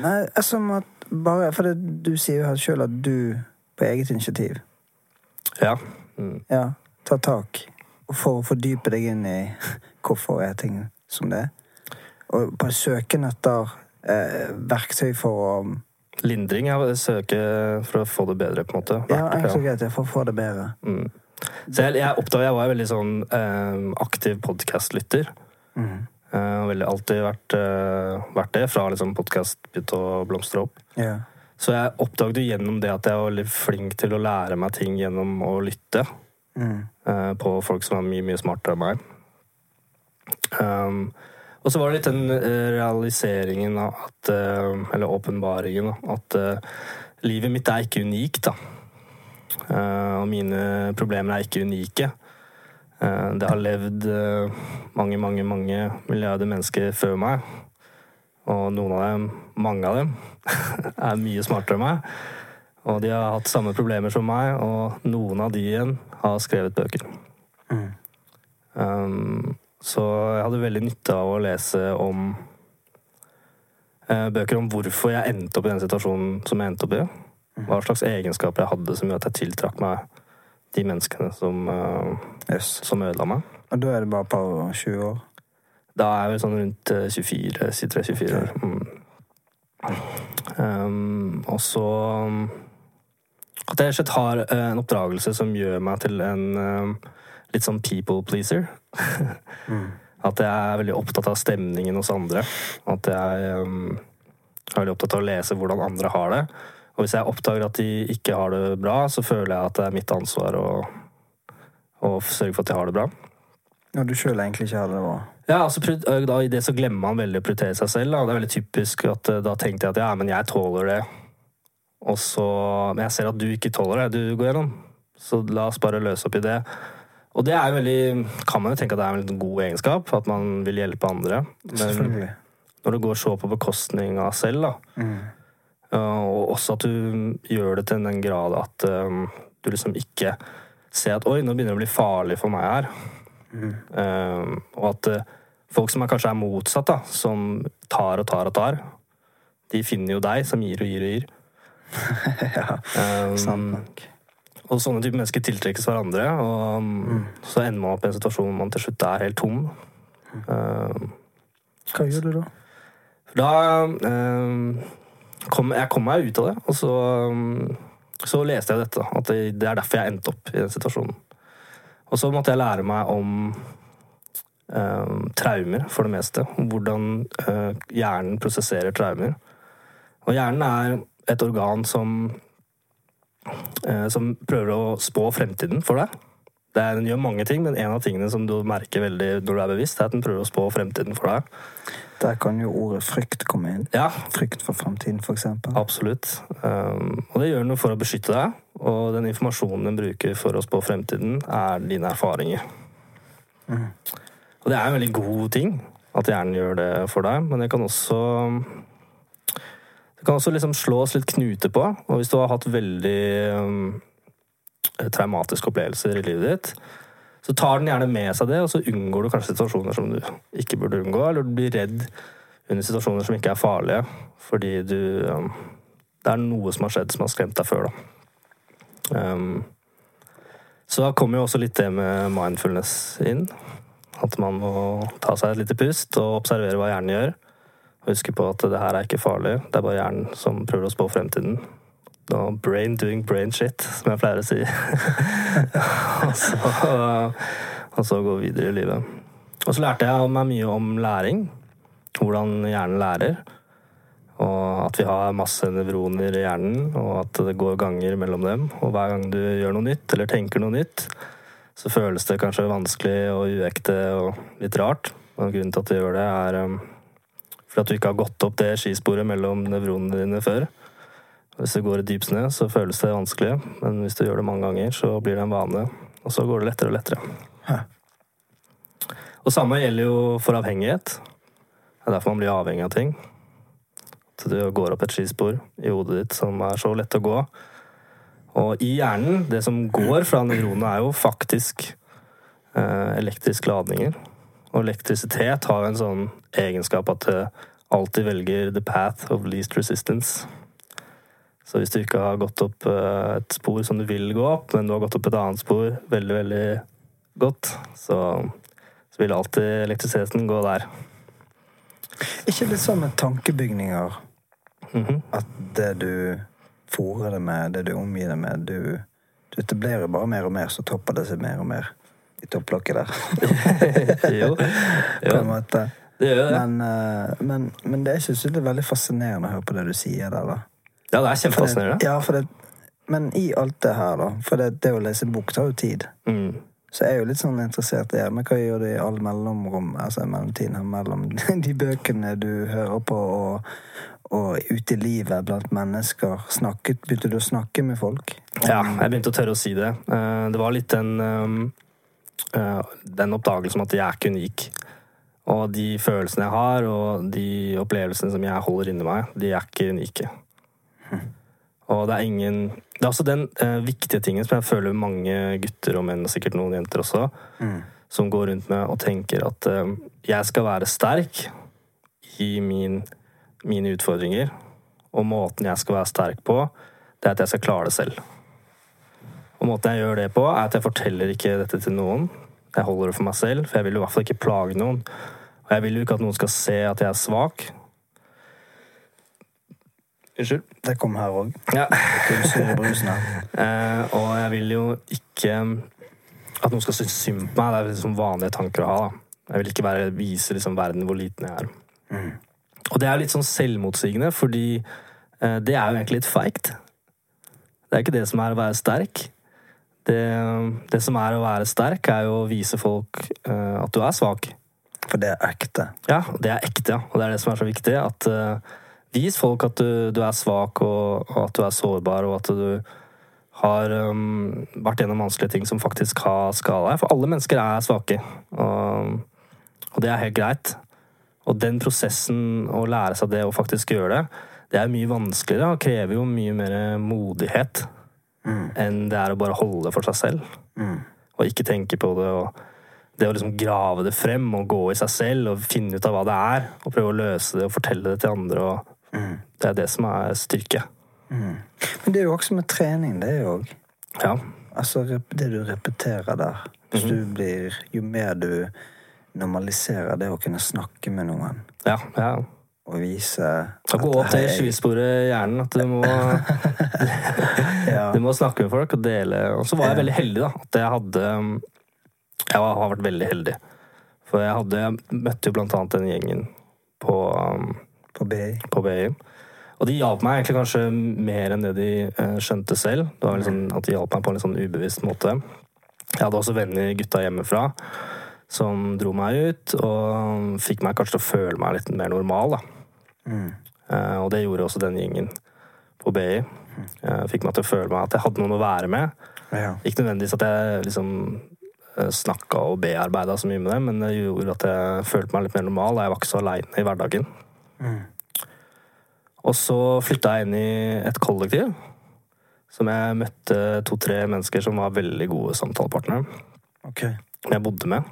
Nei, altså, som at bare For det, du sier jo sjøl at du på eget initiativ Ja. Mm. ja, tar tak for å fordype deg inn i hvorfor er ting som det er. Og på søken etter eh, verktøy for å Lindring. Jeg søker for å få det bedre, på en måte. Ja, jeg søker etter for å få det bedre. Mm. Så jeg, jeg oppdaget jeg var en veldig sånn eh, aktiv podkastlytter. Mm. Eh, veldig alltid vært, eh, vært det, fra liksom podkast begynte å blomstre opp. Yeah. Så jeg oppdaget jo gjennom det at jeg var veldig flink til å lære meg ting gjennom å lytte Mm. eh, på folk som var mye, mye smartere enn meg. Um, og så var det litt den eh, realiseringen av at eh, Eller åpenbaringen at eh, livet mitt er ikke unikt, da. Og mine problemer er ikke unike. Det har levd mange, mange, mange milliarder mennesker før meg. Og noen av dem, mange av dem, [LAUGHS] er mye smartere enn meg. Og de har hatt samme problemer som meg, og noen av de igjen har skrevet bøker. Mm. Um, så jeg hadde veldig nytte av å lese om Eh, Bøker om hvorfor jeg endte opp i den situasjonen som jeg endte opp i. Hva slags egenskaper jeg hadde som gjorde at jeg tiltrakk meg de menneskene som, eh, yes. som ødela meg. Og da er det bare et par og 20 år? Da er jeg vel sånn rundt eh, 24, 23-24 år. Mm. Um, og så um, At jeg rett og slett har eh, en oppdragelse som gjør meg til en um, litt sånn people pleaser. [LAUGHS] At jeg er veldig opptatt av stemningen hos andre. At jeg um, er veldig opptatt av å lese hvordan andre har det. Og hvis jeg oppdager at de ikke har det bra, så føler jeg at det er mitt ansvar å, å sørge for at de har det bra. Når du sjøl egentlig ikke har det bra? Ja, altså, da, I det så glemmer man veldig å prioritere seg selv. Da. Det er veldig typisk at øh, da tenkte jeg at ja, men jeg tåler det. Og så, Men jeg ser at du ikke tåler det, du går gjennom. Så la oss bare løse opp i det. Og det er veldig, kan man jo tenke at det er en god egenskap, at man vil hjelpe andre. Men når det går så på bekostning av selv, da, Mm. og også at du gjør det til den grad at um, du liksom ikke ser at oi, nå begynner det å bli farlig for meg her. Eh, og at uh, folk som er kanskje er motsatt, da, som tar og tar og tar, de finner jo deg som gir og gir og gir. [LAUGHS] ja, um, sant nok. Og sånne typer mennesker tiltrekkes hverandre, og mm. så ender man opp i en situasjon hvor man til slutt er helt tom. Eh, Hva gjør du da? da uh, kom jeg kom meg ut av det, og så, um, så leste jeg dette. At det, det er derfor jeg endte opp i den situasjonen. Og så måtte jeg lære meg om uh, traumer, for det meste. Hvordan eh, hjernen prosesserer traumer. Og hjernen er et organ som som prøver å spå fremtiden for deg. Det er, den gjør mange ting, men en av tingene som du merker veldig når du er bevisst, er at den prøver å spå fremtiden for deg. Der kan jo ordet frykt komme inn. Ja, Frykt for fremtiden, for eksempel. Absolutt. Um, og det gjør den for å beskytte deg. Og den informasjonen den bruker for å spå fremtiden, er dine erfaringer. Og det er en veldig god ting at hjernen gjør det for deg, men det kan også Det kan også liksom slås litt knute på. Og hvis du har hatt veldig um, traumatiske opplevelser i livet ditt, så tar den gjerne med seg det, og så unngår du kanskje situasjoner som du ikke burde unngå, eller du blir redd under situasjoner som ikke er farlige, fordi du um, Det er noe som har skjedd som har skremt deg før, da. Um, så da kommer jo også litt det med mindfulness inn. At man må ta seg et lite pust og observere hva hjernen gjør. Huske på at det her er ikke farlig, det er bare hjernen som prøver å spå fremtiden. Da, brain doing brain shit, som jeg pleier å si. [LAUGHS] og, så, og så gå videre i livet. Og så lærte jeg meg mye om læring. Hvordan hjernen lærer. Og at vi har masse nevroner i hjernen, og at det går ganger mellom dem. Og hver gang du gjør noe nytt, eller tenker noe nytt, så føles det kanskje vanskelig og uekte og litt rart. Og grunnen til at du gjør det, er fordi at du ikke har gått opp det skisporet mellom nevronene dine før. Hvis du går i dyp snø, så føles det vanskelig, men hvis du gjør det mange ganger, så blir det en vane. Og så går det lettere og lettere. Hæ. Og samme gjelder jo for avhengighet. Det er derfor man blir avhengig av ting. At du går opp et skispor i hodet ditt som er så lett å gå. Og i hjernen, det som går fra nevronene, er jo faktisk eh, elektriske ladninger. Og elektrisitet har en sånn egenskap at du alltid velger the path of least resistance. Så hvis du ikke har gått opp eh, et spor som du vil gå opp, men du har gått opp et annet spor veldig, veldig godt, så, så vil alltid elektrisiteten gå der. Ikke litt sånn med tankebygninger Mhm. at det du fòrer det med, det du omgir det med Du, du etablerer bare mer og mer, så topper det seg mer og mer i topplokket der. [LAUGHS] jo, På en måte. Det gjør det. Men, uh, men, men det er syns det er veldig fascinerende å høre på det du sier der, da. Ja, det er det, kjempefascinerende. ja, for det, men i alt det her, da For det, det å lese bok tar jo tid. Mm. Så jeg er jo litt sånn interessert i. Men hva gjør du i all mellomrom, altså i mellomtiden her mellom [LAUGHS] de bøkene du hører på, og, og ute i livet blant mennesker? Snakket, begynte du å snakke med folk? Ja, jeg begynte å tørre å si det. Eh, Det var litt den, eh, den oppdagelsen at jeg er ikke unik. Og de følelsene jeg har, og de opplevelsene som jeg holder inni meg, de er ikke unike. Og det er ingen Det er også den eh, viktige tingen som jeg føler mange gutter og menn, og sikkert noen jenter også, som går rundt med og tenker at eh, jeg skal være sterk i min mine utfordringer. Og måten jeg skal være sterk på, det er at jeg skal klare det selv. Og måten jeg gjør det på, er at jeg forteller ikke dette til noen. Jeg holder det for meg selv, for jeg vil i hvert fall ikke plage noen. Og jeg vil jo ikke at noen skal se at jeg er svak. Unnskyld. Det kom her òg. Ja. [LAUGHS] Eh, og jeg vil jo ikke at noen skal synes synd på meg. Det er liksom vanlige tanker å ha. da. Jeg vil ikke være, vise liksom verden hvor liten jeg er. Og det er litt sånn selvmotsigende, fordi eh, det er jo egentlig litt feigt. Det er ikke det som er å være sterk. Det, det som er å være sterk, er jo å vise folk eh, at du er svak. For det er ekte. Ja, det er ekte, ja. Og det er det som er så viktig. At uh, Vis folk at du, du er svak, og, og, at du er sårbar, og at du har um, vært gjennom vanskelige ting som faktisk har skada deg. For alle mennesker er svake, og, og, det er helt greit. Og den prosessen, å lære seg det og faktisk gjøre det, det er mye vanskeligere og krever jo mye mer modighet Mm. enn det er å bare holde det for seg selv. Mm. Og ikke tenke på det. og det å liksom grave det frem og gå i seg selv og finne ut av hva det er, og prøve å løse det og fortelle det til andre. og Mm. Det er det som er styrke. Men det er jo også med trening, det òg. Ja. Altså det du repeterer der. Hvis Mhm. du blir Jo mer du normaliserer det å kunne snakke med noen ja, ja. og vise og gå opp det skisporet i hjernen. At du må, [LAUGHS] Ja. [LAUGHS] du må snakke med folk og dele. Og så var jeg veldig heldig, da. At jeg hadde Jeg har vært veldig heldig. For jeg hadde Jeg møtte jo blant annet den gjengen på, um, på BI. Og de hjalp meg egentlig kanskje mer enn det de eh, skjønte selv. Det var sånn at De hjalp meg på en litt sånn ubevisst måte. Jeg hadde også venner, gutta hjemmefra, som dro meg ut og fikk meg kanskje til å føle meg litt mer normal. da. Mm. Eh, og det gjorde også den gjengen på BI. Eh, fikk meg til å føle meg at jeg hadde noen å være med. Ja. Ikke nødvendigvis at jeg liksom snakka og bearbeida så mye med det, men det gjorde at jeg følte meg litt mer normal. og Jeg var ikke så aleine i hverdagen. Mm. Og så flytta jeg inn i et kollektiv. Som jeg møtte to-tre mennesker som var veldig gode samtalepartnere. Okay. Jeg bodde med.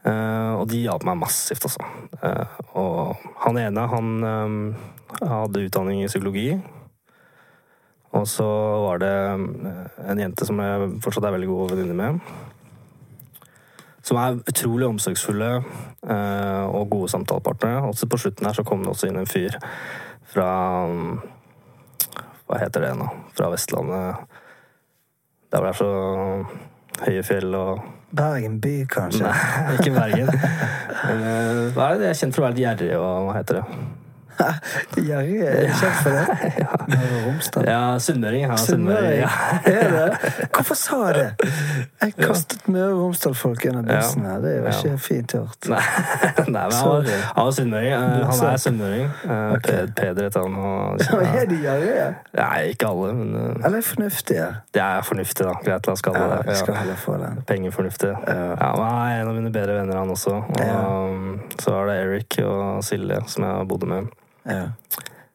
Eh, og de hjalp meg massivt, altså. Eh, og han ene, han eh, hadde utdanning i psykologi. Og så var det eh, en jente som jeg fortsatt er veldig god venninne med. Som er utrolig omsorgsfulle eh, og gode samtalepartnere. Og så på slutten her så kom det også inn en fyr fra Hva heter det nå? Fra Vestlandet. Der hvor det er så høye fjell og Bergen by, kanskje? Nei, ikke Bergen. [LAUGHS] Eh, hva er det? Jeg er kjent for å være litt gjerrig og hva heter det? [LAUGHS] Gjerrig er kjent for det. [LAUGHS] Møre og Romsdal. Ja, sunnmøring. Ja, Sunnmøring. Ja. [LAUGHS] Er det? Hvorfor sa jeg det? Jeg kastet Møre og Romsdal-folk under bussen her. Det er jo ikke fint gjort. Nei, nei, men han Sorry. han er sunnmøring. Eh, Han er sunnmøring. Okay. Peder heter han. Og, Er de gjerrige? Nei, ikke alle, men eh, Eller fornuftige? det er fornuftig, da. Greit, la oss kalle Ja, det det. Ja. heller få den. Pengefornuftig. Ja. Ja, men han er en av mine bedre venner, han også. Og Ja. um, så er det Eric og Silje, som jeg bodde med. Ja.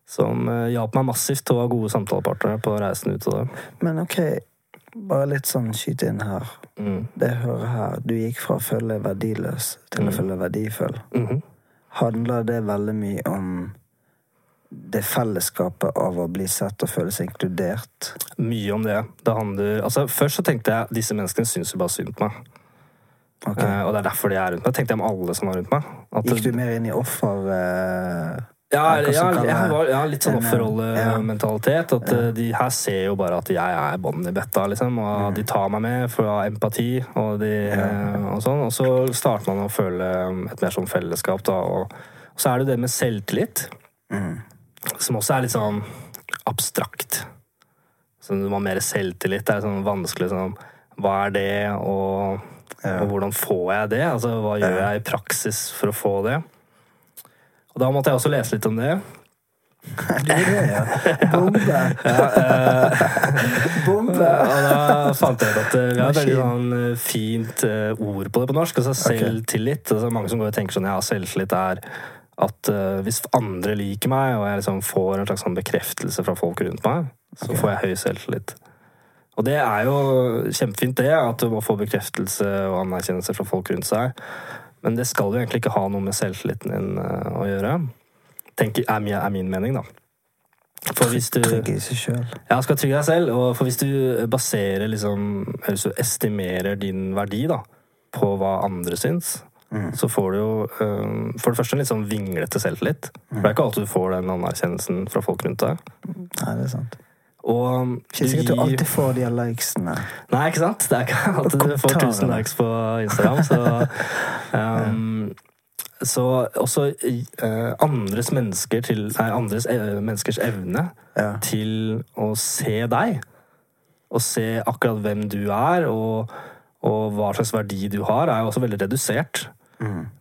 Som eh, hjalp meg massivt til å ha gode samtalepartnere på reisen ut av det. Men ok, bare litt sånn skyte inn her. Mm. Det jeg hører her, du gikk fra å føle verdiløs til å Mm. føle verdifull. Mhm. Handler det veldig mye om det fellesskapet av å bli sett og føle seg inkludert? Mye om det. det handler, altså, først så tenkte jeg disse menneskene syns jo bare synd på meg. Okay. Eh, og det er derfor de er rundt meg. Tenkte jeg om alle som var rundt meg. At Gikk du mer inn i offer... eh, Ja, ja, jeg har var, ja litt sånn offerrollementalitet. At Ja. eh, de her ser jo bare at jeg er bånden i betta, liksom. Og de tar meg med for å ha empati og, de, eh, og sånn. Og så starter man å føle et mer sånn fellesskap, da. Og, og så er det jo det med selvtillit, Mm. som også er litt sånn abstrakt. Så du må ha mer selvtillit. Det er sånn vanskelig sånn Hva er det, og, og hvordan får jeg det? Altså, hva gjør jeg i praksis for å få det? Og da måtte jeg også lese litt om det. Er det, ja. Bombe. [LAUGHS] Bombe. Og da fant jeg ut at eh, vi har et veldig sånn eh, fint eh, ord på det på norsk. Altså selvtillit. Altså, mange som går og tenker sånn ja, selvtillit er at uh, hvis andre liker meg, og jeg liksom får en slags sånn bekreftelse fra folk rundt meg, så okay. får jeg høy selvtillit. Og det er jo kjempefint, det, at du må få bekreftelse og anerkjennelse fra folk rundt seg. Men det skal jo egentlig ikke ha noe med selvtilliten din eh, å gjøre. tenker er, min, er min mening, da. For hvis du trygge seg sjøl. Ja, skal trygge deg selv. Og for hvis du baserer liksom Eller du estimerer din verdi da på hva andre syns, så får du jo um, for det første en litt sånn vinglete selvtillit. For det er ikke alltid du får den anerkjennelsen fra folk rundt deg. Nei, det er sant. Og Ikke sikkert du alltid får de likesene. Nei, ikke sant? Det er ikke alltid du får kommentarene. 1000 likes på Instagram, så [LAUGHS] um, Så også uh, andres mennesker til Nei, andres eh, menneskers evne Ja. til å se deg. Og se akkurat hvem du er, og, og hva slags verdi du har, er jo også veldig redusert.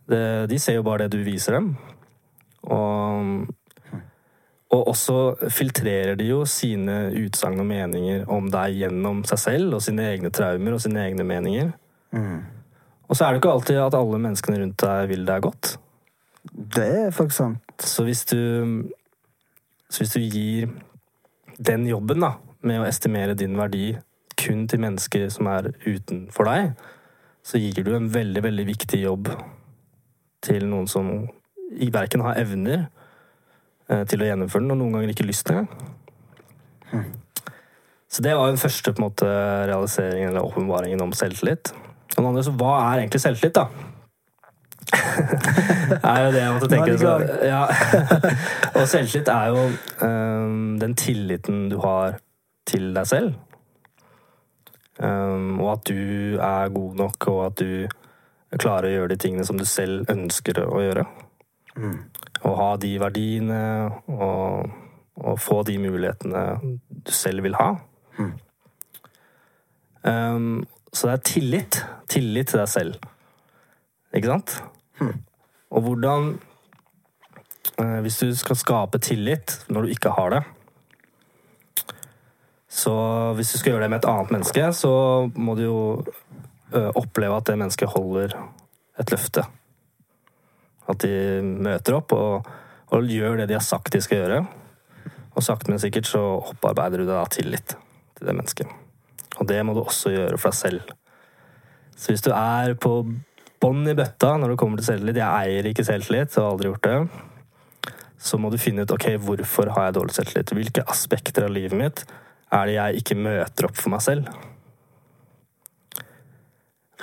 Det, de ser jo bare det du viser dem. Og, og også filtrerer de jo sine utsagn og meninger om deg gjennom seg selv og sine egne traumer og sine egne meninger. Og så er det ikke alltid at alle menneskene rundt deg vil deg godt. Det er faktisk sant. Så hvis du, så hvis du gir den jobben da, med å estimere din verdi kun til mennesker som er utenfor deg, så gir du en veldig, veldig viktig jobb til noen som verken har evner til å gjennomføre den, og noen ganger ikke lyst engang. Så det var den første på en måte, realiseringen eller åpenbaringen om selvtillit. Og den andre, så hva er egentlig selvtillit, da? [LAUGHS] er jo det jeg måtte tenke. Så, [LAUGHS] ja. og selvtillit er jo um, den tilliten du har til deg selv. Um, og at du er god nok, og at du klarer å gjøre de tingene som du selv ønsker å gjøre. Og ha de verdiene, og, og få de mulighetene du selv vil ha. Øhm, så det er tillit. Tillit til deg selv. Ikke sant? Og hvordan uh, Hvis du skal skape tillit når du ikke har det Så hvis du skal gjøre det med et annet menneske, så må du jo uh, oppleve at det mennesket holder et løfte. At de møter opp og, og gjør det de har sagt de skal gjøre. Og sakte, men sikkert så opparbeider du deg tillit til det mennesket. Og det må du også gjøre for deg selv. Så hvis du er på bånn i bøtta når det kommer til selvtillit, jeg eier ikke selvtillit og har aldri gjort det, så må du finne ut ok, hvorfor har jeg dårlig selvtillit. Hvilke aspekter av livet mitt er det jeg ikke møter opp for meg selv?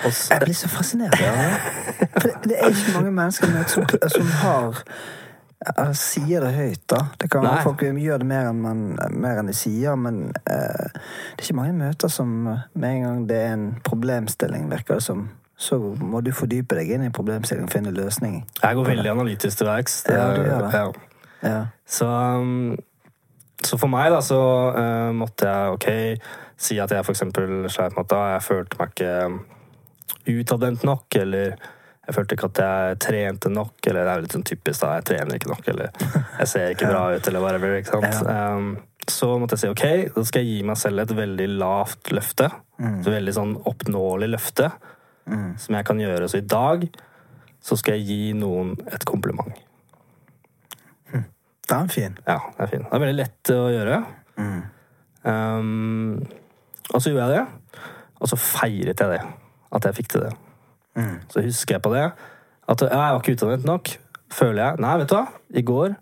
Og så, Jeg blir så fascinert det. For det, det er ikke mange mennesker som, som har jeg sier det høyt, da. Det kan Nei. folk gjør det mer enn, man, mer enn de sier, men eh, det er ikke mange møter som med en gang det er en problemstilling, virker det som, så må du fordype deg inn i problemstillingen og finne løsning. jeg går veldig analytisk til verks. Det- Ja, du gjør det. ja. Ja. Så, um, så for meg da, så uh, måtte jeg ok, si at jeg eksempel sleit med at jeg følte meg ikke utadvendt nok, eller jeg følte ikke at jeg trente nok, eller det er litt sånn typisk da, jeg trener ikke nok, eller jeg ser ikke [LAUGHS] bra ut, eller whatever, ikke sant? Um, så måtte jeg si ok, da skal jeg gi meg selv et veldig lavt løfte, et veldig sånn oppnåelig løfte, som jeg kan gjøre. Så i dag så skal jeg gi noen et kompliment. Det er fin. Ja, det er fin. Det er veldig lett å gjøre. Um, og så gjorde jeg det, og så feiret jeg det. At jeg fikk til det. Så husker jeg på det. At jeg var ikke utadvendt nok, føler jeg. Nei, vet du hva? I går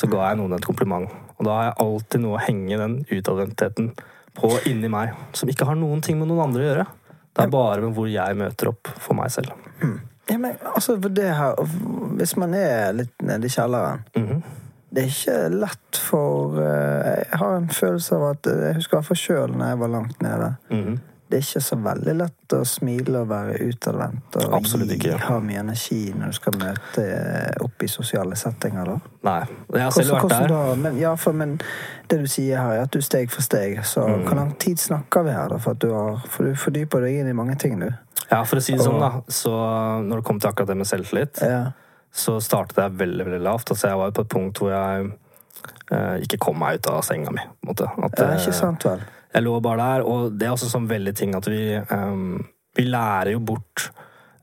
så ga jeg noen et kompliment. Og da har jeg alltid noe å henge den utadvendtheten på inni meg, som ikke har noen ting med noen andre å gjøre. Det er bare med hvor jeg møter opp for meg selv. Ja, men altså, det her Hvis man er litt nede i kjelleren Det er ikke lett for eh, Jeg har en følelse av at Jeg husker i hvert fall sjøl når jeg var langt nede. Mhm. Det er ikke så veldig lett å smile og være utadvendt og Absolutt ikke. ha mye energi når du skal møte opp i sosiale settinger. da. Nei. Jeg har selv Hvordan- vært der. Men, ja, for, men det du sier her, er at du steg for steg. Så Mm. hvor lang tid snakker vi her, da? For, du har, for du fordyper deg inn i mange ting, du. Ja, for å si det sånn, da. Så når det kom til akkurat det med selvtillit, Ja. så startet jeg veldig veldig lavt. Altså, jeg var på et punkt hvor jeg eh, ikke kom meg ut av senga mi. På en måte. At, ja, eh, ikke sant vel? Jeg lå bare der, og det er også sånn veldig ting at vi um, Vi lærer jo bort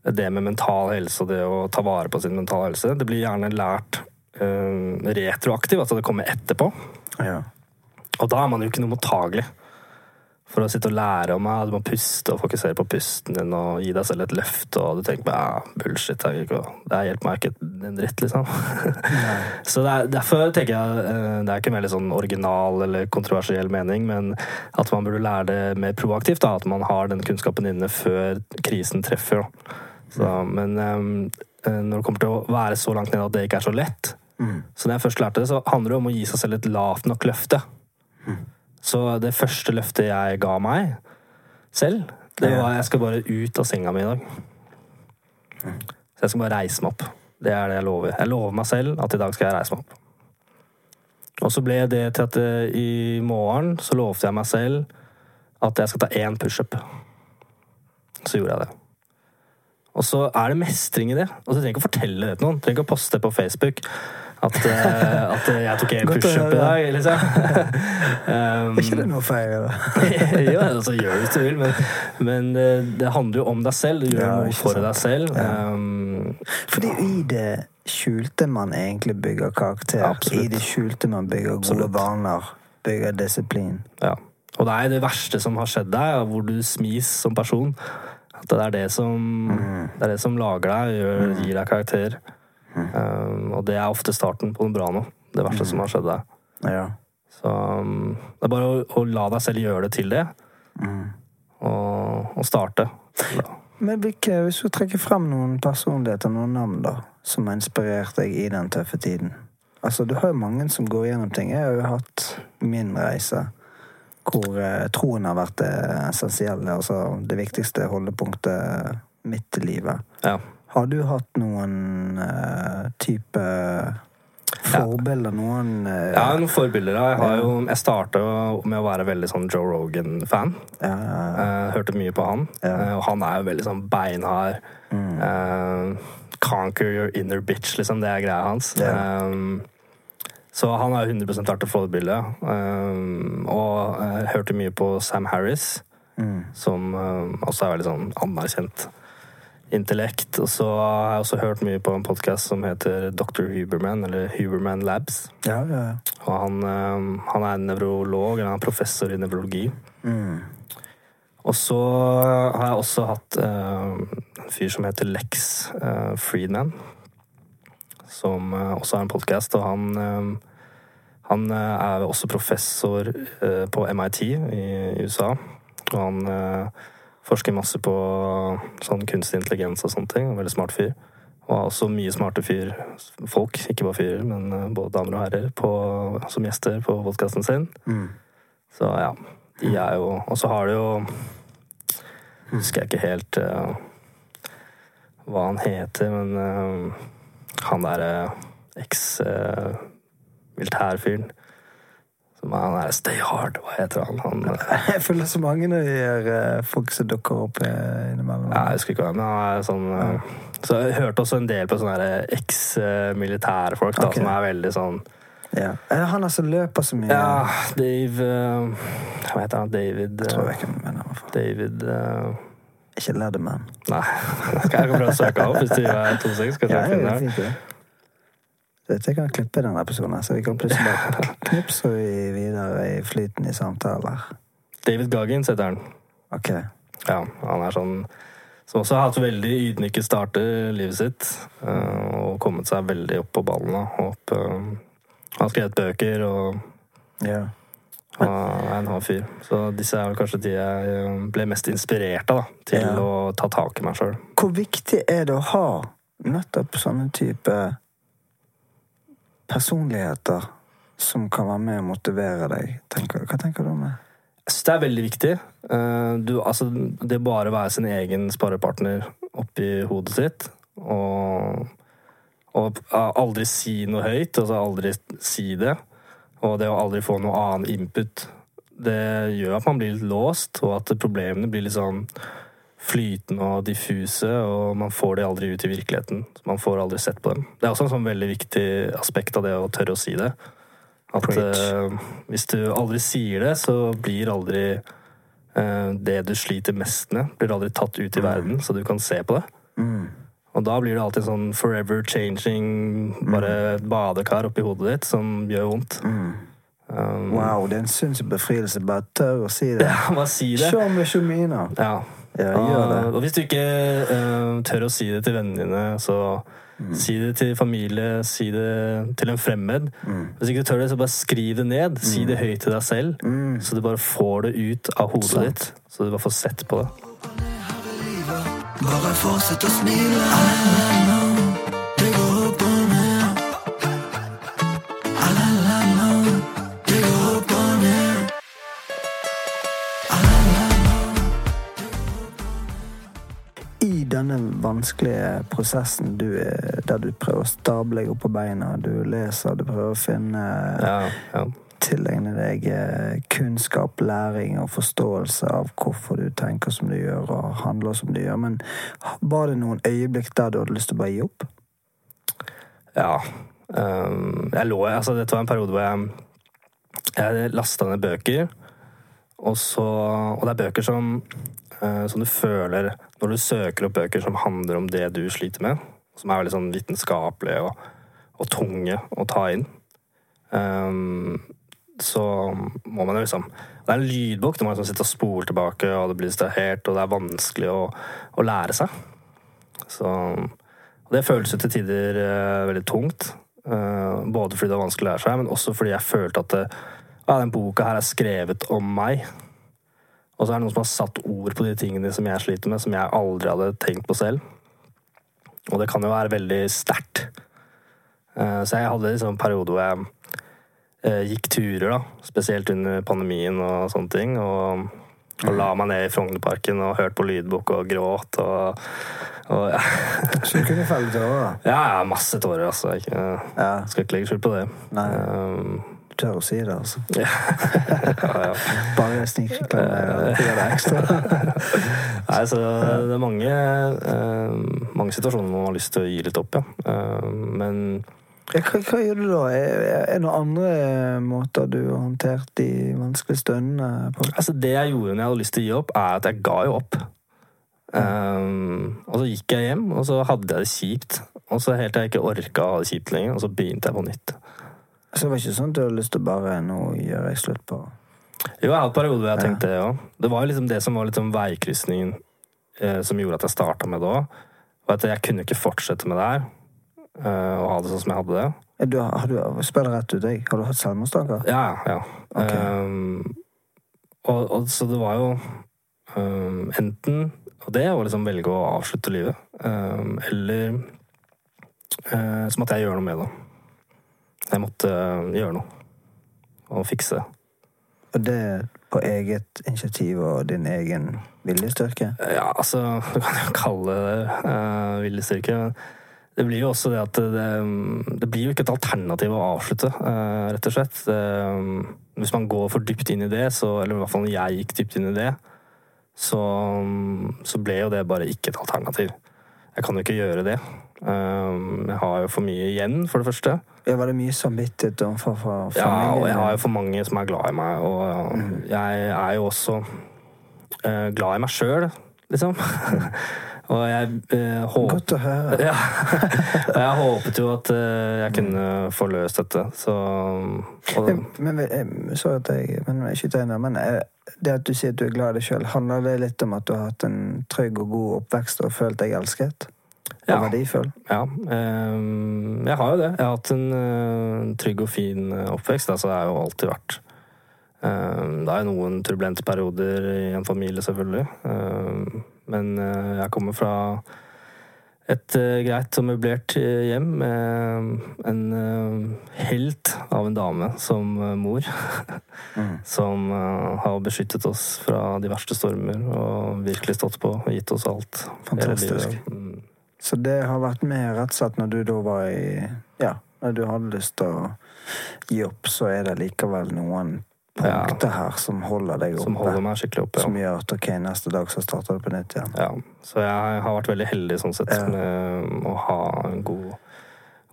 det med mental helse og det å ta vare på sin mentale helse. Det blir gjerne lært um, retroaktivt, altså det kommer etterpå. Ja. Og da er man jo ikke noe mottagelig for å sitte og lære om meg. du må puste og fokusere på pusten din og gi deg selv et løft, og du tenker bare ja, bullshit, det hjelper meg ikke en dritt, liksom. [LAUGHS] Så er, derfor tenker jeg eh, Det er ikke en veldig sånn original eller kontroversiell mening, men at man burde lære det mer proaktivt. da, At man har den kunnskapen inne før krisen treffer. Så, men um, når det kommer til å være så langt nede at det ikke er så lett Så når jeg først lærte det, så handler det om å gi seg selv et lavt nok løfte. Så det første løftet jeg ga meg selv, det var at jeg skal bare ut av senga mi i dag. Så jeg skal bare reise meg opp. Det er det jeg lover. Jeg lover meg selv at i dag skal jeg reise meg opp. Og så ble det til at eh, i morgen så lovte jeg meg selv at jeg skal ta én pushup. Så gjorde jeg det. Og så er det mestring i det. Og så trenger jeg ikke å fortelle det til noen. Trenger ikke å poste det på Facebook at, eh, at jeg tok en pushup i dag, liksom. [LAUGHS] um, Er ikke det noe feil? da? [LAUGHS] jo, altså gjør hvis du vil, men, men det handler jo om deg selv. Du gjør Ja, noe for sant. deg selv. Ja. Um, Fordi i det skjulte man egentlig bygger karakter. Absolutt. I det skjulte man bygger gode vaner. Bygger disiplin. ja. Og det er det verste som har skjedd deg, hvor du smis som person. At det er det som, det er det som lager deg, gjør, gir deg karakter. Um, og det er ofte starten på noe bra nå. Det verste som har skjedd deg. Ja. Så um, det er bare å, å la deg selv gjøre det til det, og, og starte. Men hvilke, hvis du trekker frem noen personligheter, noen navn, da, som har inspirert deg i den tøffe tiden? Altså, du har jo mange som går gjennom ting. Jeg har jo hatt min reise hvor eh, troen har vært det essensielle, altså det viktigste holdepunktet mitt i livet. Ja. Har du hatt noen uh, type forbilder? Noen uh, har noen forbilder. Jeg, har jo, jeg starta med å være veldig sånn Joe Rogan-fan. ja, ja, Eh, hørte mye på han. Ja. Og han er jo veldig sånn beinhard. Eh, conquer your inner bitch, liksom. Det er greia hans. Ja. Eh, så han er jo 100 vært et forbilde. Um, og jeg hørte mye på Sam Harris, Mm. som eh, også er veldig sånn anerkjent intellekt. Og så har jeg også hørt mye på en podkast som heter Dr. Huberman, eller Huberman Labs. ja, ja. Og han, eh, han er nevrolog, eller han er professor i nevrologi. Mm. Og så har jeg også hatt uh, en fyr som heter Lex uh, Friedman. Som uh, også har en podkast, og han eh, Han eh, er også professor eh, på MIT i USA. Og han eh, forsker masse på sånn kunstig intelligens og sånne ting. Veldig smart fyr. Og har også mye smarte fyr, folk, ikke bare fyrer, men eh, både damer og herrer, på, som gjester på podkasten sin. Mm. Så ja, de er jo Og så har du jo Husker jeg ikke helt uh, hva han heter, men uh, han derre eks-militærfyren er han derre Stay Hard, hva heter han? han [LAUGHS] eh, Jeg føler så mange når de her eh, folk som dukker opp eh, innimellom. ja, jeg husker ikke hvem. han er. Sånn, ja. så jeg hørte også en del på sånne eks-militærfolk da, Ok. som er veldig sånn Ja. Er det han som løper så mye? Ja, Dave Hva heter han? David Jeg tror jeg ikke mener. David uh... Ikke Ladderman. Nei. [LAUGHS] Skal jeg prøve å søke opp hvis du er to sek? Skal Ja, jeg det finne er det? Fint, det. Jeg kan klippe den episoden, så vi kan plutselig bare [LAUGHS] knipse vi videre i flyten i samtaler. David Goggins heter han. Ok. Ja, han er sånn som også har hatt veldig ydmyke starter livet sitt. eh, Og kommet seg veldig opp på ballen. Opp, eh, han har skrevet bøker og Ja. han er en hard fyr. Så disse er vel kanskje de jeg eh, ble mest inspirert av da, til Ja. å ta tak i meg sjøl. Hvor viktig er det å ha nettopp sånne type personligheter som kan være med og motivere deg? Tenker, hva tenker du om det? Jeg synes det er veldig viktig. Eh, Du, altså, det bare å være sin egen sparepartner oppi hodet sitt, og, og aldri si noe høyt, altså aldri si det, og det å aldri få noe annen input, det gjør at man blir litt låst, og at problemene blir litt sånn flytende og diffuse, og man får det aldri ut i virkeligheten. Man får aldri sett på dem. Det er også en sånn veldig viktig aspekt av det å tørre å si det. At eh, hvis du aldri sier det, så blir aldri uh, det du sliter mest med, blir aldri tatt ut i verden, så du kan se på det. Mm. Og da blir det alltid sånn forever changing, bare et badekar oppi hodet ditt som gjør vondt. Mm. Um, Wow, det er en sinnssyk befrielse. Bare tør å si det. [LAUGHS] Ja, bare si det. Show me mean. Ja. Ja, gjør det. Og, hvis du ikke uh, tør å si det til vennene dine, så Si det til familie, si det til en fremmed. Hvis ikke du tør det, så bare skriv det ned. Si det høyt til deg selv, så du bare får det ut av hodet Sånt. ditt. Så du bare får sett på det. Bare fortsett å smile. Denne vanskelige prosessen du er, der du prøver å stable deg opp på beina, du leser, du prøver å finne Ja, ja. Tilegne deg eh, kunnskap, læring og forståelse av hvorfor du tenker som du gjør og handler som du gjør. Men var det noen øyeblikk der du hadde lyst til å bare gi opp? Ja. Um, jeg lå, altså dette var en periode hvor jeg, jeg lasta ned bøker. Og, så, og det er bøker som, som du føler Når du søker opp bøker som handler om det du sliter med, som er veldig sånn vitenskapelige og, og tunge å ta inn, um, så må man jo liksom Det er en lydbok. Du må liksom sitte og spole tilbake, og det blir distrahert, og det er vanskelig å, å lære seg. Så og det føles jo til tider uh, veldig tungt. uh, både fordi det er vanskelig å lære seg, men også fordi jeg følte at uh, den boka her er skrevet om meg. Og så er det noen som har satt ord på de tingene som jeg sliter med, som jeg aldri hadde tenkt på selv. Og det kan jo være veldig sterkt. Eh, så jeg hadde liksom en periode hvor jeg eh, gikk turer, da. Spesielt under pandemien og sånne ting. Og, og la meg ned i Frognerparken og hørte på lydbok og gråt og, og ja. [LAUGHS] Så du kunne felle tårer? Ja, ja, masse tårer, altså. Jeg skal ikke legge skjul på det. Nei. Um, tør å si det, altså. ja. [LAUGHS] ja, ja. Bare snikreklame. Gjør det ekstra. [LAUGHS] Nei, så det er mange, eh, mange situasjoner hvor man har lyst til å gi litt opp, ja. Eh, men hva, hva gjør du da? Er det noen andre måter du har håndtert de vanskelige stundene på? altså, det jeg gjorde når jeg hadde lyst til å gi opp, er at jeg ga jo opp. Um, og så gikk jeg hjem, og så hadde jeg det kjipt. Og så helt til jeg ikke orka å ha det kjipt lenger, og så begynte jeg på nytt. Så det var ikke sånn at du hadde lyst til å bare Nå gjør jeg slutt på Jo, jeg hadde perioder hvor jeg tenkte det òg. Det var liksom det som var litt sånn veikrysningen eh, som gjorde at jeg starta med det òg. At jeg kunne ikke fortsette med det her eh, og ha det sånn som jeg hadde det. Du, har du, Spør rett ut, jeg. Har du hatt selvmordstanker? Ja, ja. Okay. Um, og, og så det var jo um, enten Og det å liksom velge å avslutte livet, um, eller uh, så måtte jeg gjøre noe med det. Jeg måtte uh, gjøre noe. Og fikse. Og det på eget initiativ og din egen viljestyrke? Ja, altså [LAUGHS] Du kan jo kalle det uh, viljestyrke. Det blir jo også det at det, det blir jo ikke et alternativ å avslutte, uh, rett og slett. Eh, hvis man går for dypt inn i det, så, eller i hvert fall når jeg gikk dypt inn i det, så, så ble jo det bare ikke et alternativ. Jeg kan jo ikke gjøre det. Eh, jeg har jo for mye igjen, for det første. Ja, var det mye samvittighet overfor for Ja, og jeg har jo for mange som er glad i meg, og jeg er jo også uh, glad i meg sjøl, liksom. [LAUGHS] og jeg uh, håp... Godt å høre. [LAUGHS] ja. Og jeg håpet jo at uh, jeg kunne få løst dette, så og, Men, men jeg, sorry at jeg men jeg skyter inn men eh, det at du sier at du er glad i deg sjøl, handler det litt om at du har hatt en trygg og god oppvekst og følt deg elsket? Og Ja. verdifull? Ja. eh, jeg har jo det. Jeg har hatt en eh, trygg og fin eh, oppvekst. Altså, det har jo alltid vært eh, Det er jo noen turbulente perioder i en familie, selvfølgelig. Eh, men eh, jeg kommer fra et greit og møblert hjem med en helt av en dame som mor. [LAUGHS] Som eh, har beskyttet oss fra de verste stormer og virkelig stått på og gitt oss alt. Fantastisk. Så det har vært med rett og slett når du da var i Ja, når du hadde lyst til å gi opp, så er det likevel noen Ja. punkter her som holder deg oppe. Som holder meg skikkelig oppe. Som gjør at ok, neste dag så starter du på nytt igjen. ja. Så jeg har vært veldig heldig sånn sett Ja. med å ha en god,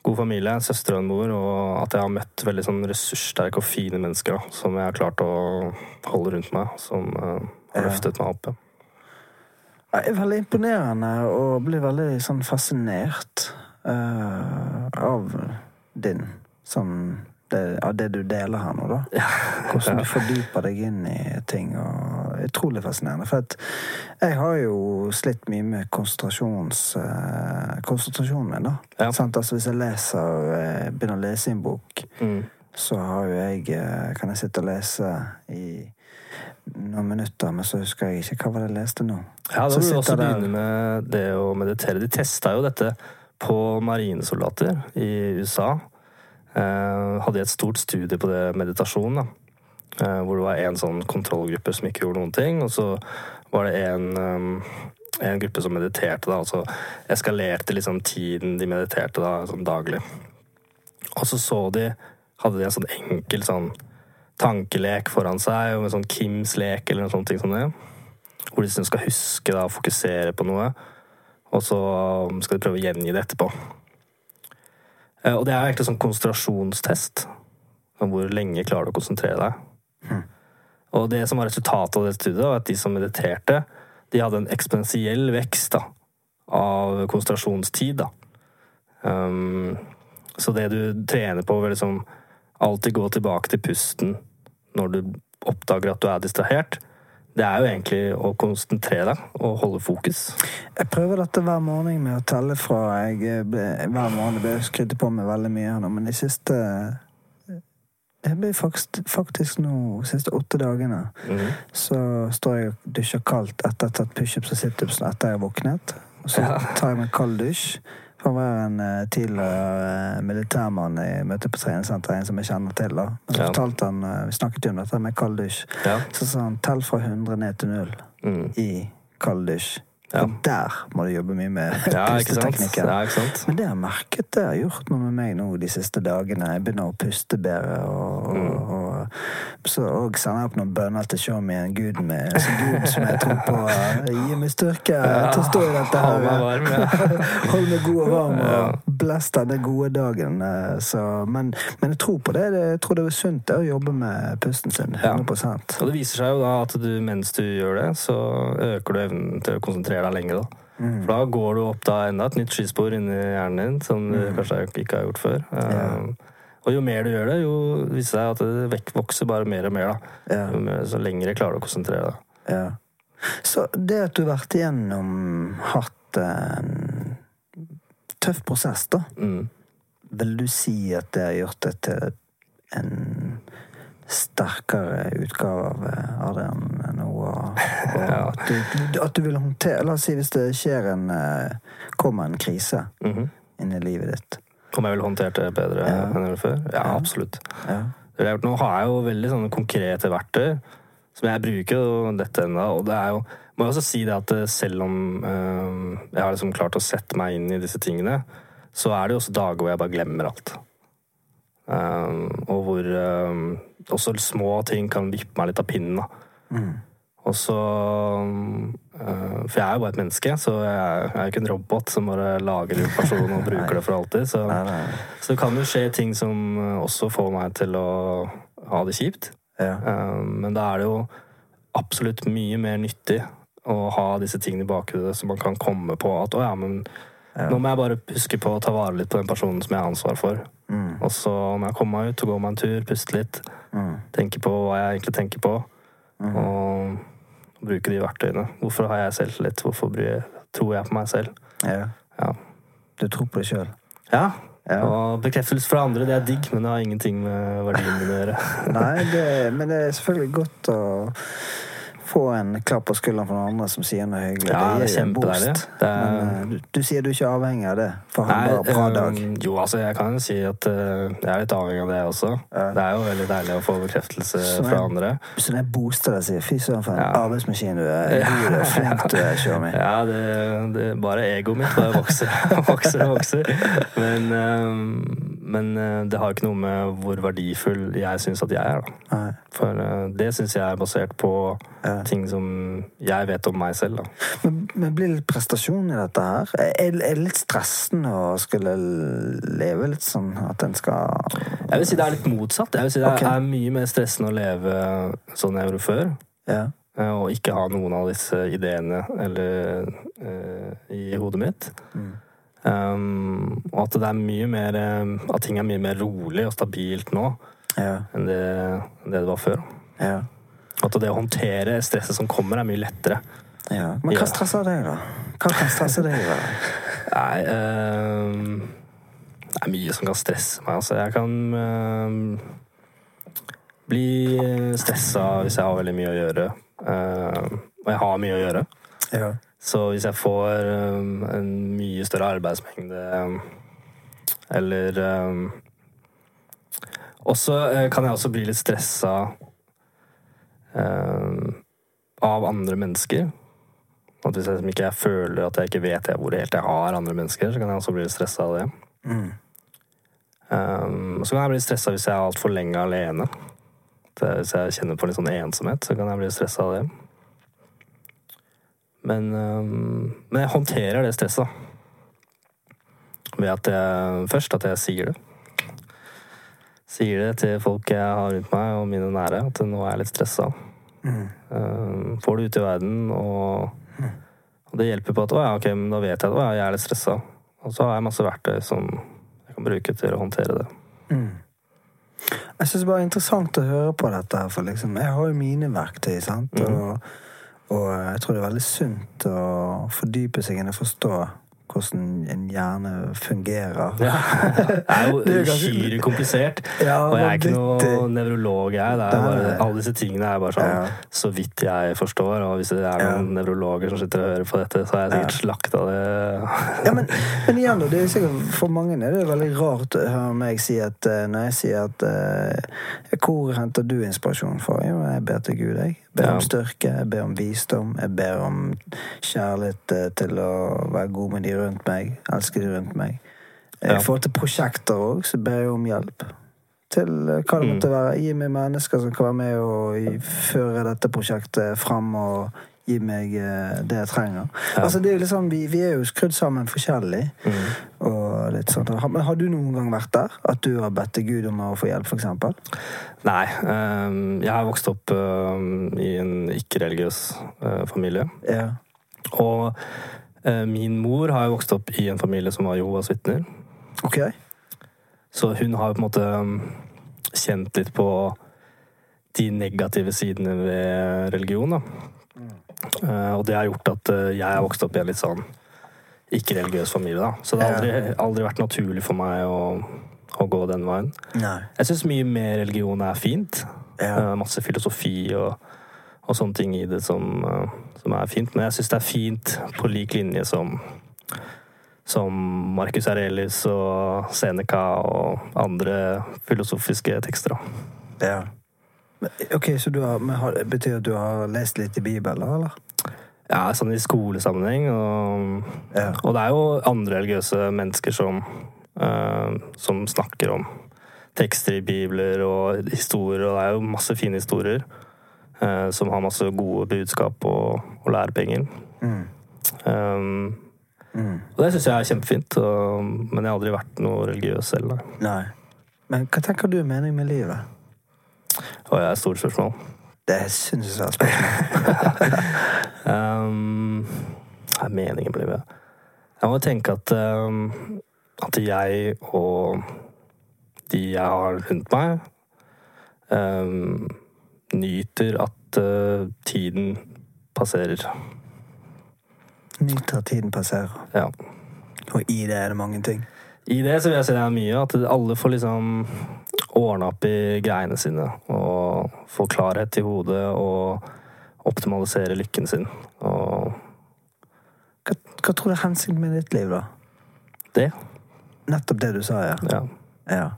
god familie, søster og en mor, og at jeg har møtt veldig sånn ressurssterke og fine mennesker da, som jeg har klart å holde rundt meg, som uh, har Ja. løftet meg opp. Ja. Det er veldig imponerende og blir veldig sånn fascinert uh, av din sånn det, Av det du deler her nå, da. Hvordan du fordyper deg inn i ting og utrolig fascinerende. For at jeg har jo slitt mye med konsentrasjons, uh, konsentrasjonen min, da. Ja. Sant? Altså hvis jeg leser, uh, begynner å lese i en bok, Mm. så har jo jeg, kan jeg sitte og lese i noen minutter, men så husker jeg ikke hva var det jeg leste nå. Ja, da må du også begynne med det å meditere. De testa jo dette på marinesoldater i USA. Eh, hadde et stort studie på det meditasjon, da. Eh, hvor det var en sånn kontrollgruppe som ikke gjorde noen ting, og så var det en, um, en gruppe som mediterte, da. så eskalerte liksom tiden de mediterte da, sånn daglig. Og så så de Hadde de en sånn enkel sånn tankelek foran seg, og en sånn Kims lek eller noe sånt ting som det hvor de liksom skal huske da, og fokusere på noe, og så um, skal de prøve å gjengi det etterpå. Eh, Og det er egentlig sånn konsentrasjonstest. Om hvor lenge klarer du å konsentrere deg. Og det som var resultatet av det studiet, var at de som mediterte, de hadde en eksponentiell vekst da, av konsentrasjonstid. Da. Um, så det du trener på, vil liksom alltid gå tilbake til pusten når du oppdager at du er distrahert, det er jo egentlig å konsentrere deg og holde fokus. Jeg prøver dette hver morgen med å telle fra jeg ble, Hver morgen ble jeg skrytt på meg veldig mye her nå, men de siste Det blir faktisk, faktisk nå de siste åtte dagene. Mhm. Så står jeg og dusjer kaldt etter å ha tatt pushups og situps etter jeg har våknet. Og så tar jeg meg en kald dusj. For var en uh, tidligere uh, militærmann i møte på treningssenteret, en som jeg kjenner til. da. Men så Ja. fortalte han, uh, Vi snakket jo om dette med kald dusj. Ja. Så sa han tell fra 100 ned til 0 Mm. i kald dusj. Ja. For der må du jobbe mye med ja, pusteteknikken. Ja? Men det har jeg merket det har gjort noe med meg nå de siste dagene. Jeg begynner å puste bedre. Og, Mm. og, og så og sender jeg opp noen bønner til showmien, guden, med, altså guden som jeg tror på. uh, Gi meg styrke til å stå i dette her. varm, ja. [LAUGHS] Hold meg god og varm, og bless denne gode dagen. uh, Så, men, men jeg tror på det. Jeg tror det er sunt det, å jobbe med pusten sin. Ja. 100 Og det viser seg jo da at du mens du gjør det, så øker du evnen til å konsentrere deg lenger. da. Mm. For da går du opp da enda et nytt skispor inni hjernen din, som du kanskje ikke har gjort før. Mm. Ja. Og jo mer du gjør det, jo viser det seg at det vekk- vokser bare mer og mer. da. Ja. Så lengre klarer du å konsentrere deg. Ja. Så det at du har vært igjennom hatt en tøff prosess, da, Mm. vil du si at det har gjort det til en sterkere utgave av eh, Adrian nå? Og, og Ja. at, du, at du vil håndtere La oss si hvis det skjer en eh, kommer en krise Mhm. inn i livet ditt. Om jeg ville håndtert det bedre Ja. enn jeg gjorde før? Ja, Ja. absolutt. Ja. Det jeg har gjort nå har jeg jo veldig sånne konkrete verktøy som jeg bruker jo dette ennå. Og det er jo må jeg også si det at eh, selv om øh, jeg har liksom klart å sette meg inn i disse tingene, så er det jo også dager hvor jeg bare glemmer alt. Um, og hvor eh, også små ting kan vippe meg litt av pinnen. da. Mm. Og så eh, For jeg er jo bare et menneske, så jeg er jo ikke en robot som bare lager informasjon og bruker det for alltid. Så, Nei, nei. så det kan jo skje ting som eh, også får meg til å ha det kjipt. Ja. Eh, Men da er det jo absolutt mye mer nyttig å ha disse tingene i bakhodet, så man kan komme på at å ja, men nå må jeg bare huske på å ta vare litt på den personen som jeg har ansvar for. Mm. Og så må jeg komme meg ut og gå meg en tur, puste litt, Mm. tenke på hva jeg egentlig tenker på, og bruke de verktøyene. Hvorfor har jeg selvtillit? Hvorfor tror jeg på meg selv? ja. Ja. Du tror på deg sjøl? ja. Ja. Og bekreftelse fra andre, det er digg, men det har ingenting med verdiene mine å gjøre. [LAUGHS] Nei, det, men det er selvfølgelig godt å få en klapp på skulderen fra noen andre som sier noe hyggelig. Ja, det er gir en boost. Er- Men eh, du, du sier du er ikke avhengig av det for å ha en Nei, bra, bra eh, dag. Jo, altså, jeg kan si at uh, jeg er litt avhengig av det også. Ja. Det er jo veldig deilig å få bekreftelse Så fra andre. Så når jeg booster deg, sier fy søren for en Ja. arbeidsmaskin du er. Du er [LAUGHS] flink du er, med. Ja, det, det bare egoet mitt bare vokser og [LAUGHS] vokser vokser. Men, um, men det har ikke noe med hvor verdifull jeg syns at jeg er. Da. For det syns jeg er basert på Ja. Ting som jeg vet om meg selv. Da. Men, men blir det litt prestasjon i dette her? Er, er det litt stressende å skulle leve litt sånn at en skal Jeg vil si det er litt motsatt. Jeg vil si det okay. er mye mer stressende å leve sånn jeg gjorde før. Ja. eh, Og ikke ha noen av disse ideene eller, eh, i hodet mitt. Mm. Um, og at det er mye mer eh, At ting er mye mer rolig og stabilt nå Ja. enn det, det det var før. ja. At det å håndtere stresset som kommer, er mye lettere. Ja. Men hva stresser deg, da? Hva kan stresse deg? da? Nei øh, Det er mye som kan stresse meg. Altså, jeg kan øh, bli stressa hvis jeg har veldig mye å gjøre. Uh, og jeg har mye å gjøre. Ja. Så hvis jeg får um, en mye større arbeidsmengde um, eller ehm, Også uh, kan jeg også bli litt stressa av andre mennesker. At hvis jeg ikke føler at jeg ikke vet hvor helt jeg har andre mennesker, så kan jeg også bli litt stressa av det. Mm. Um, så kan jeg bli stressa hvis jeg er altfor lenge alene. Hvis jeg kjenner på litt sånn ensomhet, så kan jeg bli stressa av det. Men, um, men jeg håndterer det stresset. Ved at jeg først at jeg sier det. Sier det til folk jeg har rundt meg, og mine nære, at nå er jeg litt stressa. Mm. Um, får det ut i verden, og, og det hjelper på at å ja, ok, men da vet jeg at å ja, jeg er litt stressa. Og så har jeg masse verktøy som jeg kan bruke til å håndtere det. Mm. Jeg syns det bare er interessant å høre på dette. For liksom, jeg har jo mine verktøy, sant? Mm. Og, og jeg tror det er veldig sunt å fordype seg inn og forstå hvordan en hjerne fungerer. Ja. Det er jo [LAUGHS] uhyre komplisert. Ja, og jeg er ikke noe vanvittig. nevrolog, jeg. Det er bare, alle disse tingene er bare sånn Ja. så vidt jeg forstår. Og hvis det er noen nevrologer som sitter og hører på dette, så har jeg sikkert slakta det. Ja, men, men igjen, det er sikkert, For mange er det veldig rart å høre meg si at eh, når jeg sier at eh, Hvor henter du inspirasjon fra? Jo, jeg ber til Gud, jeg. Ber om styrke, jeg ber om visdom, jeg ber om kjærlighet eh, til å være god med de rundt meg, elske de rundt meg. I forhold til prosjekter òg, så ber jeg om hjelp. Til eh, hva det Mm. måtte være. Gi meg mennesker som kan være med og føre dette prosjektet fram og gi meg eh, det jeg trenger. Ja. Altså, det er jo liksom, vi, vi er jo skrudd sammen forskjellig. Mm. Sånt. Har- Men har du noen gang vært der? At du har bedt til Gud om å få hjelp, f.eks.? Nei. Um, jeg har vokst opp um, i en ikke-religiøs uh, familie. Ja. Og uh, min mor har jo vokst opp i en familie som var Jehovas vitner. Okay. Så hun har jo på en måte um, kjent litt på de negative sidene ved religion, da. Eh, og det har gjort at uh, jeg har vokst opp i en litt sånn ikke-religiøs familie, da. Så det har aldri, aldri vært naturlig for meg å, å gå den veien. Nei. Jeg syns mye mer religion er fint. Ja. Uh, masse filosofi og, og sånne ting i det som, som er fint. Men jeg syns det er fint på lik linje som som Marcus Aurelius og Seneca og andre filosofiske tekster. da. ja. Ok, Så du har, har, betyr at du har lest litt i Bibelen, eller? Ja, sånn i skolesammenheng. Og, Ja. og det er jo andre religiøse mennesker som, uh, som snakker om tekster i bibler og historier, og det er jo masse fine historier uh, som har masse gode budskap og, og lærepenger. Mm. Um, Mm. og det syns jeg er kjempefint, og, men jeg har aldri vært noe religiøs selv. Nei. Men hva tenker du er meningen med livet? Og jeg er et stort spørsmål. Det er jeg svært spørsmål. Um, hva er meningen med livet? Jeg må tenke at, um, at jeg og de jeg har rundt meg, um, nyter at uh, tiden passerer. Nyter at tiden passerer. Ja. Og i det er det mange ting. I det så vil jeg si det er mye. At alle får liksom ordna opp i greiene sine. Og få klarhet i hodet og optimalisere lykken sin. Og Hva, hva tror du er hensikten med ditt liv, da? det. Nettopp det du sa, ja. Ja. ja.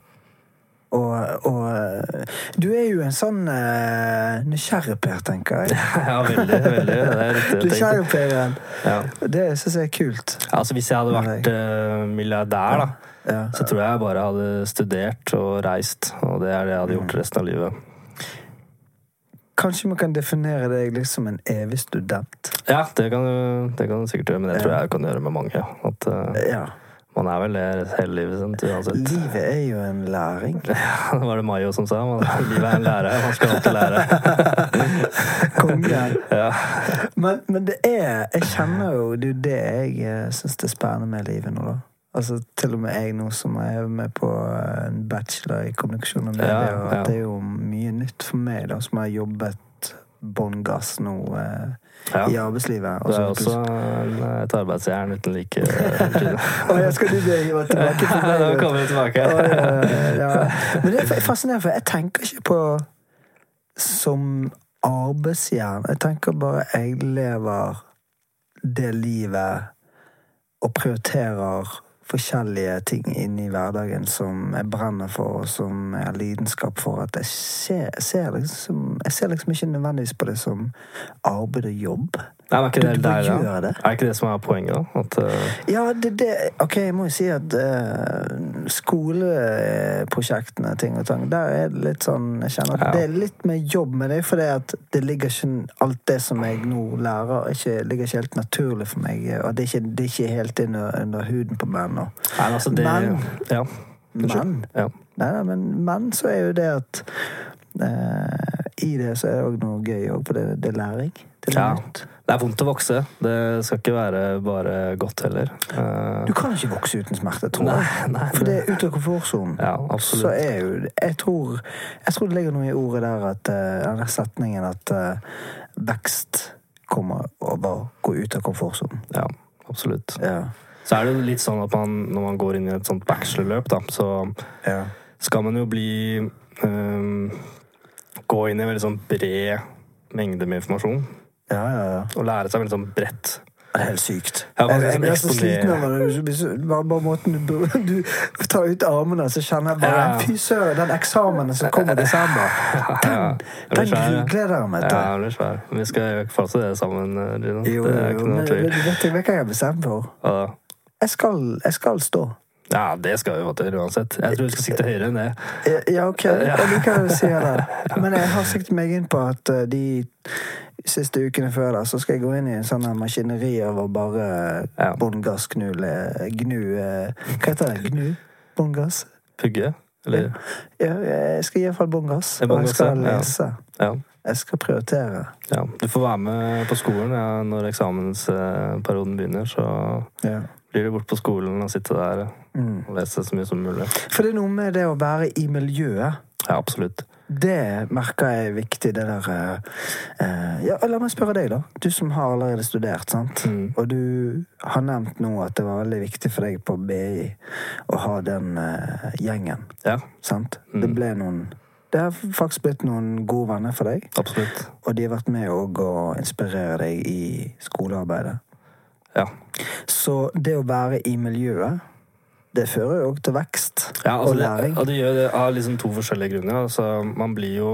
Og, og eh, du er jo en sånn uh, nysgjerrig-Per, tenker jeg. [LAUGHS] ja, veldig. veldig. Det er riktig [LAUGHS] Ja. Det syns jeg er kult. Altså, hvis jeg hadde vært uh, milliardær, da, Ja. så tror jeg jeg bare hadde studert og reist. Og det er det jeg hadde gjort resten av livet. Kanskje man kan definere deg liksom som en evig student. Ja, det kan du, det kan du sikkert gjøre, men det tror jeg jeg kan gjøre med mange. At uh, Ja. man er vel det hele livet sitt uansett. Livet er jo en læring. [LAUGHS] Ja, Det var det Mayo som sa. Man, livet er en lærer. Man skal alltid lære. [LAUGHS] Kongen. Ja. Men, men det er Jeg kjenner jo Det er jo det jeg syns er spennende med livet nå, da. Altså Til og med jeg nå som er med på eh, en bachelor i kommunikasjon og medier, Ja, ja. det er jo mye nytt for meg, da, som har jobbet bånn gass nå eh, Ja. i arbeidslivet. Det er også en, et arbeidsjern uten like. Trine. [LAUGHS] jeg skal du bli hivet tilbake til [LAUGHS] meg? Nå kommer du? tilbake. og. Men det er fascinerende, for jeg tenker ikke på som arbeidsjern. Jeg tenker bare jeg lever det livet og prioriterer forskjellige ting inn i hverdagen som jeg brenner for, og som jeg har lidenskap for. At jeg ser, ser liksom, jeg ser liksom ikke nødvendigvis på det som arbeid og jobb. Nei, var ikke det der, det. Er ikke det som er poenget, da? At, uh... Ja, det, det Ok, jeg må jo si at uh, skoleprosjektene, ting og tang, der er det litt sånn Jeg kjenner at Ja. det er litt mer jobb med det, for det ligger ikke Alt det som jeg nå lærer, ikke, ligger ikke helt naturlig for meg. Og det er ikke, det er ikke helt under, under huden på meg nå. Nei, altså det Men- Ja. Men Ja. Nei, nei, men, men så er jo det at uh, I det så er det òg noe gøy òg, for det, det er læring. Ja. Det er vondt å vokse. Det skal ikke være bare godt heller. Uh, Du kan ikke vokse uten smerte, tror jeg. Nei, nei, For det er ute av komfortsonen. Ja, så er jo jeg tror, jeg tror det ligger noe i ordet der at eh, den setningen at uh, vekst kommer over å gå ut av komfortsonen. Ja, absolutt. Ja. Så er det jo litt sånn at man, når man går inn i et sånt bachelorløp, da, så Ja. skal man jo bli um, Gå inn i en veldig sånn bred mengde med informasjon. Ja, ja, ja. Å lære seg veldig sånn bredt. Det er helt sykt. Jeg, jeg, jeg blir så sliten av det. Hvis Bare, bare måten du, [LAUGHS] du tar ut armene, så kjenner jeg bare Ja. Fy søren, den eksamen som kommer i desember, [LAUGHS] den, Ja, den blir gleder jeg meg Ja, til. det blir svær. Vi skal jo få til det sammen, eh, Gino. Jo, det er ikke noe tvil. vet du hva jeg bestemt for? Ja. Jeg skal, jeg skal stå. Ja, det skal vi få til uansett. Jeg tror vi skal sikte høyere enn det. Ja, Ja, ok. Jeg liker å si det. [LAUGHS] Men jeg har siktet meg inn på at eh, de siste ukene før da, så skal jeg gå inn i en sånn her maskineri av å bare Ja. bånn gnu, eh, Hva heter det? Gnu? Bånngass? Pugge? Eller? Ja, jeg skal gi iallfall bånngass. Og jeg skal lese. Ja. Jeg skal prioritere. ja. Du får være med på skolen ja, når eksamensperioden begynner. Så Ja. blir du bort på skolen og sitte der Mm. og lese så mye som mulig. For det er noe med det å være i miljøet. Ja, absolutt. Det merker jeg er viktig, det der eh, eh, Ja, la meg spørre deg, da. Du som har allerede studert, sant. Mm. Og du har nevnt nå at det var veldig viktig for deg på BI å ha den eh, gjengen, Ja, sant. Mm. Det ble noen Det har faktisk blitt noen gode venner for deg. absolutt. Og de har vært med òg å inspirere deg i skolearbeidet. Ja. Så det å være i miljøet, det fører jo òg til vekst Ja, altså, og læring. Det, og det gjør det av liksom to forskjellige grunner. Altså, man blir jo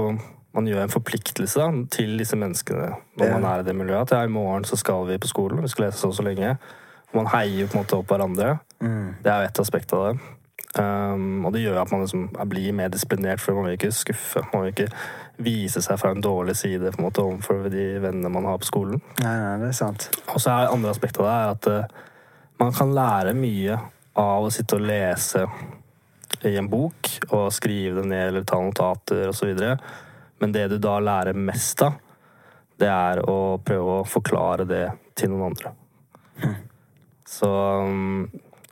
man gjør en forpliktelse da, til disse menneskene når Ja. man er i det miljøet. At ja, i morgen så skal vi på skolen, vi skal lese så og så lenge. Man heier på en måte opp hverandre. Mm. Det er jo ett aspekt av det. Um, og det gjør at man liksom blir mer disiplinert, for man vil ikke skuffe. Man vil ikke vise seg fra en dårlig side på en måte overfor de vennene man har på skolen. Nei, nei, det er sant. Og så er andre aspektet av det er at uh, man kan lære mye av å sitte og lese i en bok og skrive det ned eller ta notater osv. Men det du da lærer mest av, det er å prøve å forklare det til noen andre. Så um,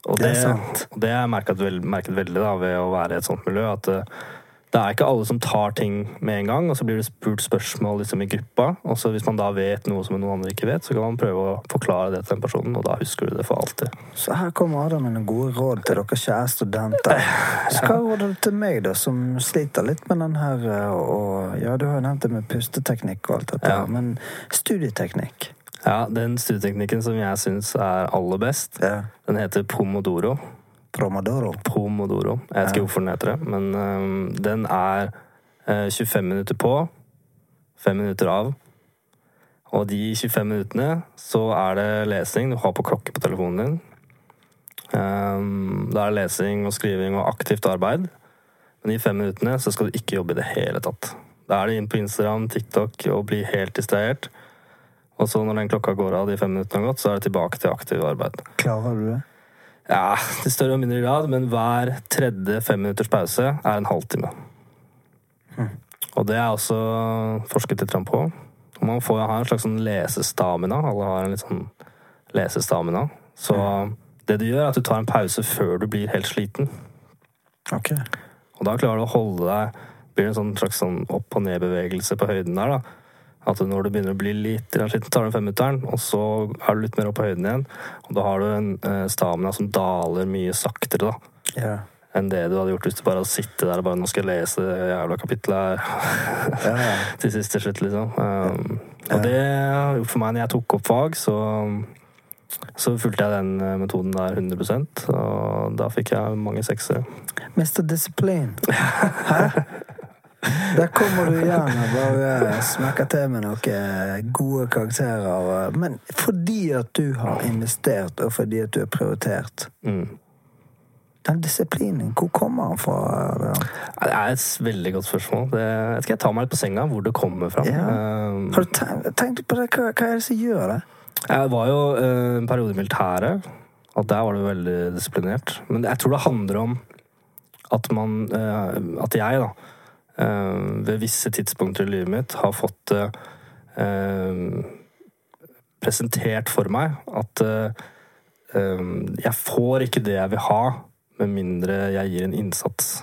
og Det det, er sant. og det har jeg merket, merket veldig da, ved å være i et sånt miljø. At eh, det er ikke alle som tar ting med en gang, og så blir det spurt spørsmål liksom, i gruppa. Og så hvis man da vet noe som noen andre ikke vet, så kan man prøve å forklare det til den personen, og da husker du det for alltid. Så her kommer Adam med noen gode råd til dere kjære studenter. Så hva råder du til meg, da, som sliter litt med den her eh, og Ja, du har jo nevnt det med pusteteknikk og alt dette, Ja. men studieteknikk Ja, Den studieteknikken som jeg syns er aller best, ja. den heter pomodoro. Promodoro. Pomodoro. Jeg vet ikke hvorfor den heter det, men um, den er uh, 25 minutter på, 5 minutter av. Og de 25 minuttene så er det lesing. Du har på klokke på telefonen din. Um, da er det lesing og skriving og aktivt arbeid. Men i fem minuttene så skal du ikke jobbe i det hele tatt. Da er du inn på Instagram, TikTok og blir helt distrahert. Og så når den klokka går av, de fem minuttene har gått, så er det tilbake til aktivt arbeid. Klarer du det? Ja, til større og mindre grad, men hver tredje femminutters pause er en halvtime. Og det er også forsket litt på. Man får ha en slags sånn lesestamina. Alle har en litt sånn lesestamina. Så det du gjør, er at du tar en pause før du blir helt sliten. Ok. Og da klarer du å holde deg Blir en sånn slags sånn opp- og ned-bevegelse på høyden der, da. At når du begynner å bli litt sliten, tar du femmeteren, og så er du litt mer oppe på høyden igjen. Og da har du en eh, stamina som daler mye saktere, da. Ja. Enn det du hadde gjort hvis du bare hadde sittet der og bare 'Nå skal jeg lese det jævla kapittelet her'. Ja, ja. [LAUGHS] til sist til slutt, liksom. Um, og det har gjort for meg når jeg tok opp fag, så så fulgte jeg den eh, metoden der 100% og da fikk jeg mange seksere. Mr. Discipline. [LAUGHS] Hæ? Der kommer du igjen og bare smekker til med noen gode karakterer. Men fordi at du har investert, og fordi at du har prioritert Mm. Den disiplinen, hvor kommer den fra? Det er et veldig godt spørsmål. Det, jeg skal ta meg litt på senga hvor det kommer fra. Ja. Um, Har du tenkt, tenkt på det? Hva, hva er det som gjør det? Jeg var jo eh, en periode i militæret, og der var det veldig disiplinert. Men jeg tror det handler om at man eh, At jeg, da, eh, ved visse tidspunkter i livet mitt har fått eh, presentert for meg at eh, eh, jeg får ikke det jeg vil ha, med mindre jeg gir en innsats.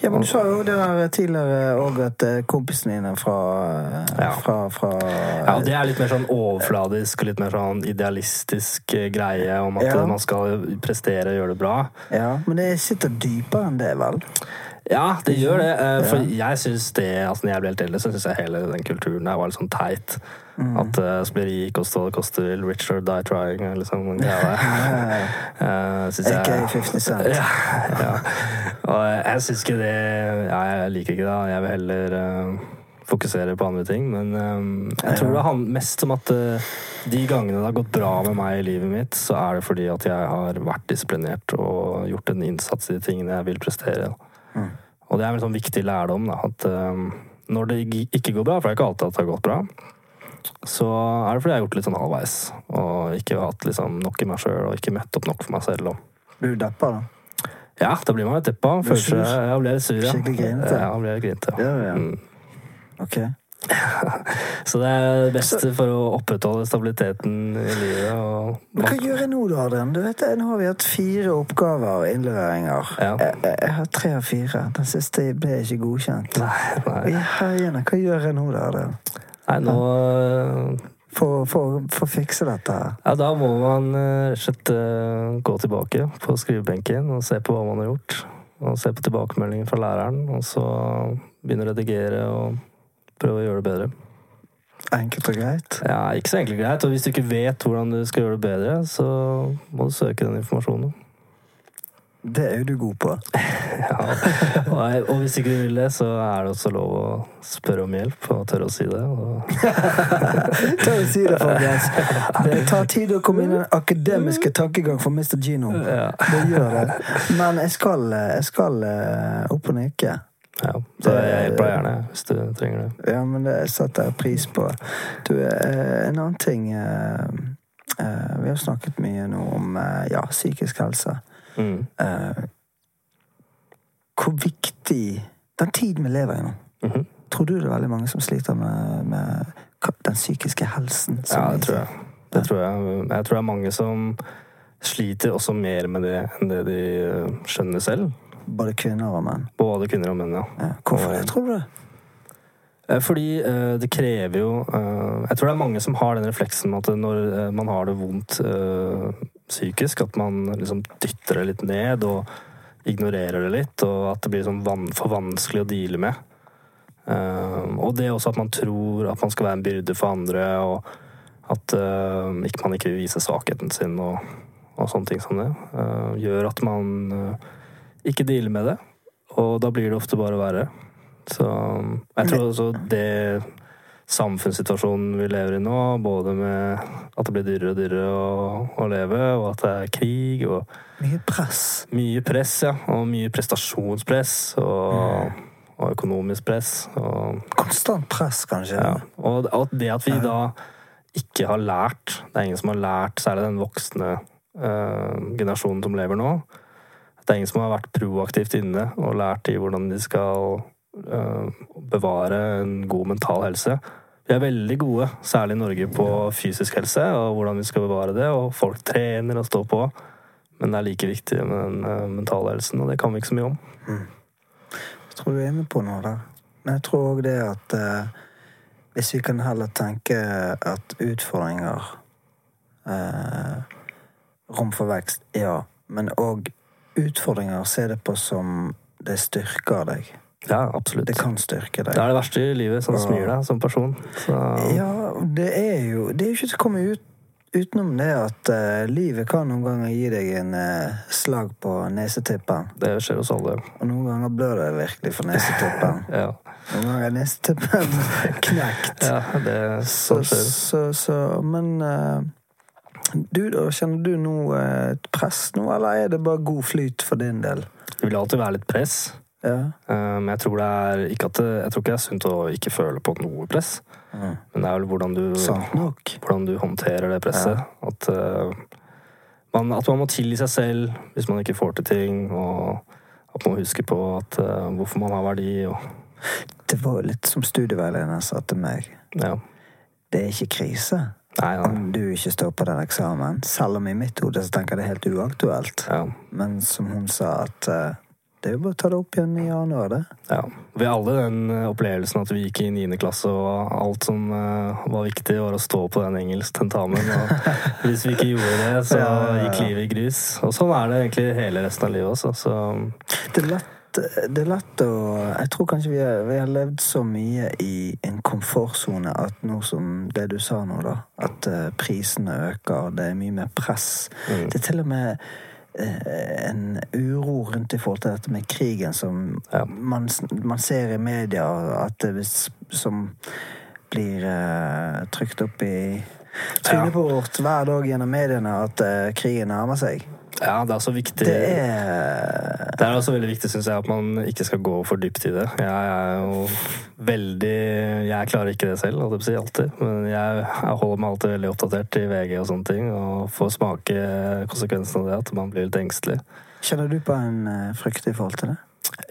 Ja, men Du sa jo det der tidligere òg at eh, kompisene dine fra, eh, Ja. fra, fra Ja, Det er litt mer sånn overfladisk og litt mer sånn idealistisk eh, greie om at Ja. man skal prestere og gjøre det bra. Ja, Men det sitter dypere enn det, vel? Ja, det gjør det. eh, For jeg syns det altså Når jeg ble helt eldre, så syns jeg hele den kulturen der var litt sånn teit. At uh, og stå det koster Richard die trying, eller liksom. [LAUGHS] Eh, synes jeg- AKA 50 Cent. [LAUGHS] Ja, ja. Og jeg syns ikke det Ja, jeg liker ikke det. Jeg vil heller uh, fokusere på andre ting. Men um, jeg tror det handler mest om at uh, de gangene det har gått bra med meg i livet mitt, så er det fordi at jeg har vært disiplinert og gjort en innsats i de tingene jeg vil prestere. Og det er en sånn viktig lærdom, da, at eh, når det ikke går bra, for det er ikke alltid at det har gått bra, så er det fordi jeg har gjort det litt sånn halvveis. Og ikke hatt liksom nok i meg sjøl, og ikke møtt opp nok for meg selv. Og Blir du deppa, da? ja, da blir man litt deppa. Føler seg? Jeg blir litt sur, ja. Skikkelig grinete? Ja, blir grinete. Ja, ja. Mm. Ok. [LAUGHS] Så det er det beste for å opprettholde stabiliteten i livet. Og Men hva gjør jeg nå, da, Adrian? Du vet, Nå har vi hatt fire oppgaver og innleveringer. Ja. Jeg, jeg, har tre av fire. Den siste ble ikke godkjent. Nei, nei. Hva gjør jeg nå, da? Adrian? nei nå For, for, for å fikse dette. Ja, da må man eh, slett gå tilbake på skrivebenken og se på hva man har gjort. Og se på tilbakemeldingen fra læreren, og så begynne å redigere og prøve å gjøre det bedre. Enkelt og greit. Ja, ikke så enkelt og greit. Og hvis du ikke vet hvordan du skal gjøre det bedre, så må du søke den informasjonen. Det er jo du god på. [LAUGHS] Ja. Og, og hvis ikke du vil det, så er det også lov å spørre om hjelp og tørre å si det. Og, [LAUGHS] å si det, folkens. Det tar tid å komme inn i den akademiske tankegang for Mr. Gino. ja. Det gjør det. Men jeg skal, jeg skal eh, opp og nikke. Ja. Jeg hjelper deg gjerne hvis du trenger det. Ja, men det setter jeg pris på. Du, eh, en annen ting eh, eh, Vi har snakket mye nå om ja, psykisk helse. Mm. Hvor viktig Den tiden vi lever i nå Mhm. Tror du det er veldig mange som sliter med, med den psykiske helsen? Ja, det tror jeg. Det tror jeg. jeg tror det er mange som sliter også mer med det enn det de skjønner selv. Både kvinner og menn. Både kvinner og menn, ja. Ja. Hvorfor det, tror du det? Eh, Fordi eh, det krever jo eh, Jeg tror det er mange som har den refleksen med at når man har det vondt psykisk, at man liksom dytter det litt ned og ignorerer det litt, og at det blir sånn for vanskelig å deale med. Og det er også at man tror at man skal være en byrde for andre, og at man ikke vil vise svakheten sin og, og sånne ting som det. gjør at man ikke deale med det, og da blir det ofte bare verre. Så jeg tror også det samfunnssituasjonen vi lever i nå, både med at det blir dyrere og dyrere å, å leve, og at det er krig og Mye press. mye press, ja. Og mye prestasjonspress og, og økonomisk press. Og, Konstant press, kanskje. ja. og og det at vi da ikke har lært Det er ingen som har lært, særlig den voksne øh, generasjonen som lever nå. Det er ingen som har vært proaktivt inne og lært de hvordan de skal eh, bevare en god mental helse. Vi er veldig gode, særlig i Norge, på fysisk helse og hvordan vi skal bevare det. Og folk trener og står på. Men det er like viktig med den eh, mentale helsen, og det kan vi ikke så mye om. Jeg tror du er med på noe der. Men jeg tror òg det at eh, Hvis vi kan heller tenke at utfordringer eh, Rom for vekst, ja. Men òg utfordringer se det på som det styrker deg. Ja, absolutt. Det kan styrke deg. Det er det verste i livet som smir deg som person. Så, Ja, det er jo Det er jo ikke til å komme ut, utenom det at uh, livet kan noen ganger gi deg en uh, slag på nesetippen. det skjer hos alle. Og noen ganger blør det virkelig for nesetippen. [LAUGHS] Ja, Noen ganger er nesetippen [LAUGHS] knekt. ja det Så, sånn skjer. så, så Men eh, du, da? Kjenner du noe eh, et press nå, eller er det bare god flyt for din del? Det vil alltid være litt press. Ja. eh, Men jeg tror det er ikke det, Jeg tror ikke det er sunt å ikke føle på noe press. Mm. Men det er vel hvordan du, hvordan du håndterer det presset. At, uh, man, at man må tilgi seg selv hvis man ikke får til ting. Og at man må huske på at, uh, hvorfor man har verdi. Og, Det var litt som studieveilederen sa til meg. ja. Det er ikke krise Nei, nei. om du ikke står på den eksamen. Selv om i mitt hode så tenker jeg det er helt uaktuelt. Ja, Men som hun sa, at uh, det er jo bare å ta det opp igjen i januar, det. ja. Vi har alle den eh, opplevelsen at vi gikk i niende klasse, og alt som uh, var viktig, var å stå på den engelsktentamen. Og [LAUGHS] hvis vi ikke gjorde det, så gikk livet i grus. Og sånn er det egentlig hele resten av livet også. Så Det er lett, det er lett å Jeg tror kanskje vi har, vi har levd så mye i en komfortsone at nå som det du sa nå, da, at eh, prisene øker, det er mye mer press. Mm. Det er til og med eh, en uro rundt i forhold til dette med krigen som Ja. man, man ser i media at det hvis, som blir uh, trykt opp i trynet ja. vårt hver dag gjennom mediene at uh, krigen nærmer seg. Ja, det er også viktig. Det er Det er også veldig viktig, synes jeg, at man ikke skal gå for dypt i det. Jeg er jo veldig Jeg klarer ikke det selv, holdt jeg på å si, alltid. Men jeg, jeg holder meg alltid veldig oppdatert i VG og sånne ting, og får smake konsekvensen av det, at man blir litt engstelig. Kjenner du på en eh, frykt i forhold til det?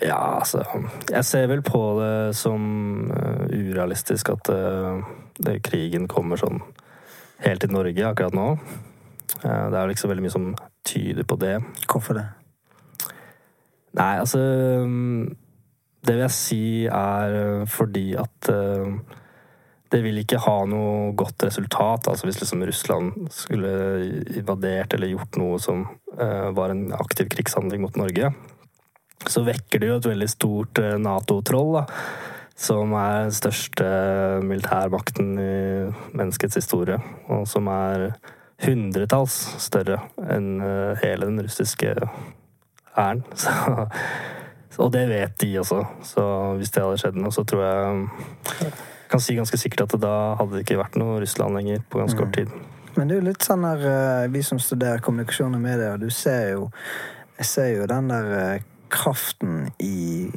Ja, altså Jeg ser vel på det som eh, urealistisk at eh, det, krigen kommer sånn helt til Norge akkurat nå. Det er så veldig mye som tyder på det. Hvorfor det? Nei, altså Det vil jeg si er øh, fordi at øh, det vil ikke ha noe godt resultat. Altså hvis liksom Russland skulle invadert eller gjort noe som øh, var en aktiv krigshandling mot Norge, så vekker det jo et veldig stort Nato-troll, da. Som er den største militærmakten i menneskets historie. Og som er hundretalls større enn øh, hele den russiske hæren. [LAUGHS] Så- Og det vet de også. Så hvis det hadde skjedd noe, så tror jeg kan si ganske sikkert at da hadde det ikke vært noe Russland lenger på ganske kort tid. Men det er jo litt sånn der eh, Vi som studerer kommunikasjon og medier, du ser jo Jeg ser jo den der eh, kraften i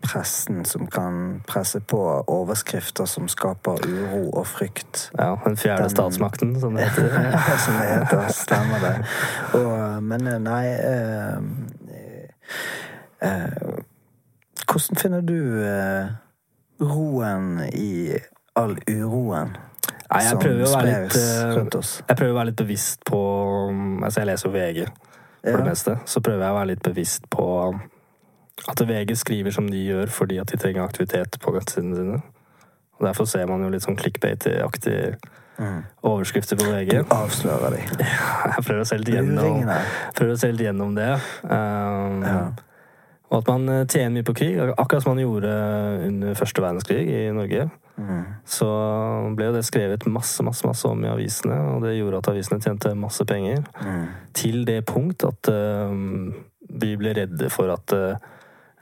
pressen som kan presse på overskrifter som skaper uro og frykt. Ja, Den fjerde Den- statsmakten, som det heter. [LAUGHS] ja, som det heter. Stemmer det. Og, men eh, nei eh, eh, Hvordan finner du eh, roen i all uroen Nei, jeg prøver å være litt oss? Jeg prøver å være litt bevisst på Altså, jeg leser jo VG for Ja. det meste. Så prøver jeg å være litt bevisst på at VG skriver som de gjør fordi at de trenger aktivitet på nettsidene sine. Og Derfor ser man jo litt sånn clickbait-aktige Mm. overskrifter på VG. Du avslører de. [LAUGHS] Jeg prøver å se litt gjennom, prøver å se litt gjennom det. Um, Ja. Og at man eh, tjener mye på krig, akkurat som man gjorde under første verdenskrig i Norge. Mm. Så ble jo det skrevet masse, masse, masse om i avisene, og det gjorde at avisene tjente masse penger. Mm. Til det punkt at um, vi ble redde for at eh,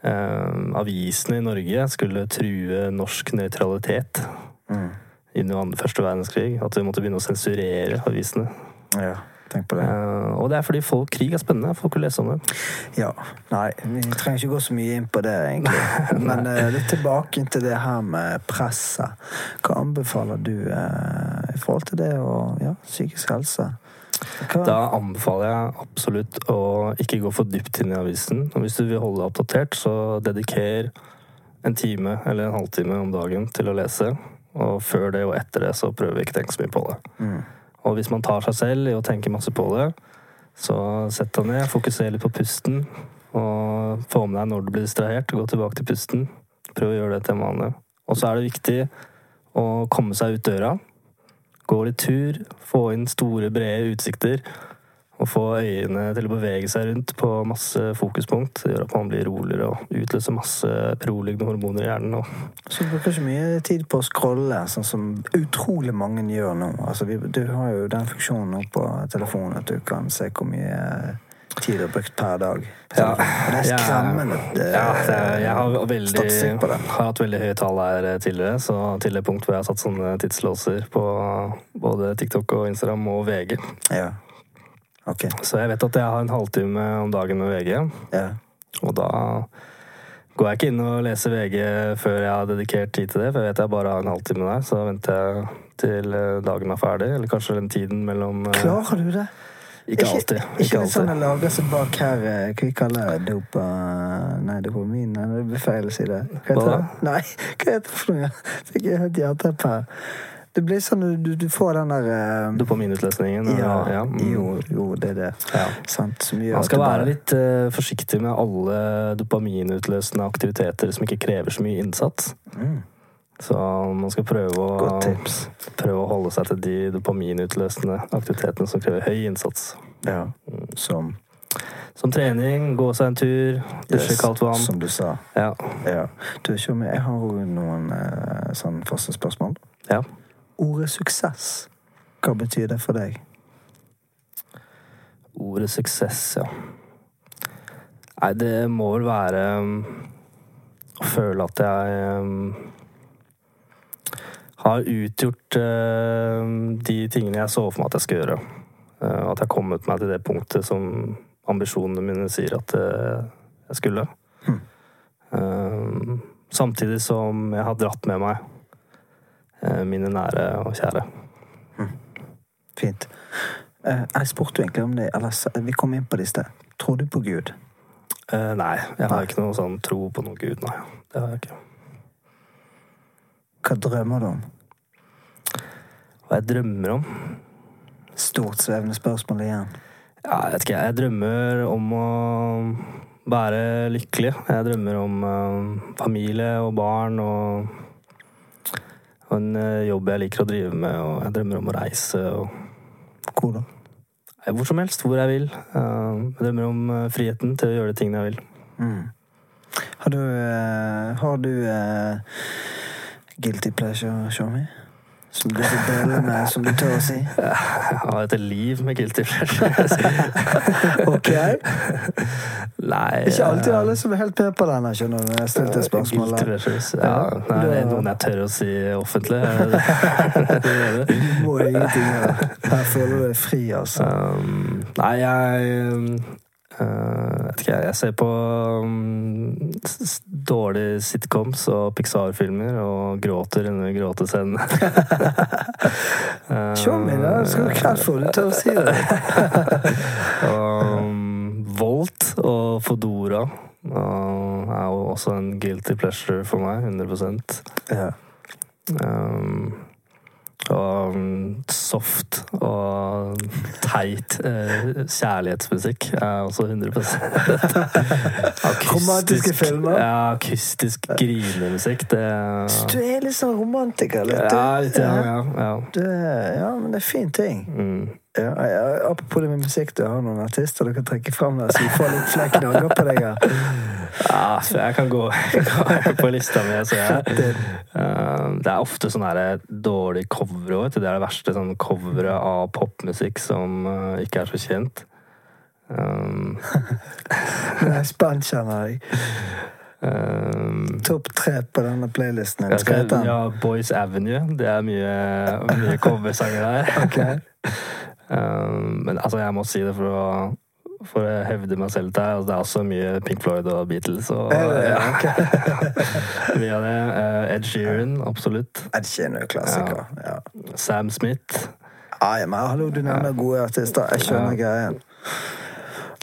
avisene i Norge skulle true norsk nøytralitet Mm. under andre- første verdenskrig. At vi måtte begynne å sensurere avisene. Ja, tenk på det. Eh, og det er fordi folk, krig er spennende. Folk vil lese om det. Ja. Nei, vi trenger ikke gå så mye inn på det, egentlig. [LAUGHS] Men eh, litt tilbake til det her med presset. Hva anbefaler du eh, i forhold til det og ja, psykisk helse? Hva? Da anbefaler jeg absolutt å ikke gå for dypt inn i avisen. Og hvis du vil holde deg oppdatert, så dediker en time eller en halvtime om dagen til å lese. Og før det og etter det så prøver vi ikke å tenke så mye på det. Mm. Og hvis man tar seg selv i å tenke masse på det, så sett deg ned, fokuser litt på pusten. Og få med deg når du blir distrahert, gå tilbake til pusten. Prøv å gjøre det til en vane. Og så er det viktig å komme seg ut døra. Gå litt tur, få inn store, brede utsikter. Og få øyene til å bevege seg rundt på masse fokuspunkt. Det gjør at man blir roligere og utløser masse beroligende hormoner i hjernen. Og Så bruker ikke mye tid på å scrolle, sånn som utrolig mange gjør nå. Altså, vi, du har jo den funksjonen nå på telefonen at du kan se hvor mye har brukt per dag. Ja, det er skremmende. Ja, det, jeg har, veldig, statistikk på det. har hatt veldig høye tall her eh, tidligere, så det punkt hvor jeg har satt sånne tidslåser på både TikTok og Instagram og VG. Ja. Okay. Så jeg vet at jeg har en halvtime om dagen med VG, Ja. og da går jeg ikke inn og leser VG før jeg har dedikert tid til det, for jeg vet jeg bare har en halvtime der, så venter jeg til eh, dagen er ferdig, eller kanskje den tiden mellom eh, Klarer du det? Ikke alltid. Ikke, Ikke alltid. sånn alltid. lager seg bak her eh, Hva vi kaller det? Dopa... Nei, dopamin? Nei, det feil å si det. Hva heter det? Nei, [LAUGHS] hva heter det for noe? Fikk jeg helt jernteppe her. Det blir sånn du, du, får den der eh, Dopaminutløsningen. Ja, Ja, mm. jo, jo, det er det. Ja. Sant? Man skal du være bare- litt uh, forsiktig med alle dopaminutløsende aktiviteter som ikke krever så mye innsats. Mm. Så man skal prøve å, prøve å holde seg til de dopaminutløsende aktivitetene som krever høy innsats. Ja. Som Som trening, gå seg en tur, dusje yes, kaldt vann. Som du sa. Ja. Ja. Du, Tjommi, jeg har jo noen eh, sånn spørsmål. ja. Ordet suksess, hva betyr det for deg? Ordet suksess, ja. Nei, det må vel være um, å føle at jeg um, har utgjort um, de tingene jeg så for meg at jeg skal gjøre. Uh, at jeg har kommet meg til det punktet som ambisjonene mine sier at uh, jeg skulle. Mm. Samtidig som jeg har dratt med meg mine nære og kjære. Fint. Eh, jeg spurte jo egentlig om det, eller vi kom inn på det i sted. Tror du på Gud? Eh, nei, jeg har ikke noe sånn tro på noen gud, nei. Det har jeg ikke. Hva drømmer du om? Hva jeg drømmer om? Stort svevende spørsmål igjen. Ja, jeg vet ikke, jeg drømmer om å være lykkelig. Jeg drømmer om uh, familie og barn og, og en uh, jobb jeg liker å drive med, og jeg drømmer om å reise og Hvor da? hvor som helst, hvor jeg vil. Uh, jeg drømmer om friheten til å gjøre de tingene jeg vil. Mm. Har du, har du guilty pleasure, Shami? Som du vil bølle med, som du tør å si? [LAUGHS] Jeg har et liv med guilty pleasure. Ok. Nei Ikke alltid alle som er helt med på den, skjønner du. Jeg stilte Guilty spørsmålet. pleasures. Ja, nei, det er noen jeg tør å si offentlig. Det det. [LAUGHS] Du må ingenting gjøre. Her føler du deg fri, altså. Um, nei, jeg um, vet ikke, jeg ser på um, s- dårlige sitcoms og Pixar-filmer og gråter under gråtescenen. Uh, meg, da. skal du klart for. Du til å si det. [LAUGHS] um, Volt og Fodora uh, er jo også en guilty pleasure for meg. 100% Ja. Um, og um, soft og teit eh, kjærlighetsmusikk er også 100 [LAUGHS] Akustisk- Romantiske filmer? Ja, akustisk grinemusikk. Det Du er litt sånn romantiker, litt. Ja, litt, ja, ja, ja. Du er, ja, men det er fin ting. Mm. Ja, ja, apropos det med musikk, du har noen artister du kan trekke fram der, så vi får litt flere knagger på deg her. [LAUGHS] ja så jeg kan gå, [LAUGHS] jeg på lista mi. Så jeg, uh, det er ofte sånne her dårlige covere òg. Det er det verste. Sånn covere av popmusikk som uh, ikke er så kjent. Um, [LAUGHS] Jeg er spent, kjenner jeg. um, Topp tre på denne playlisten. Skal jeg den? ja, Boys Avenue. Det er mye, mye coversanger der. Ok. Um, men altså, jeg må si det for å, for å hevde meg selv til. Altså, det er også mye Pink Floyd og Beatles. Og, ja. [LAUGHS] mye av det. Uh, Ed Sheeran, absolutt. Ed Sheeran er jo klassiker. Ja. Sam Smith. Ah, ja, men hallo, du nevner gode artister. Jeg skjønner greien.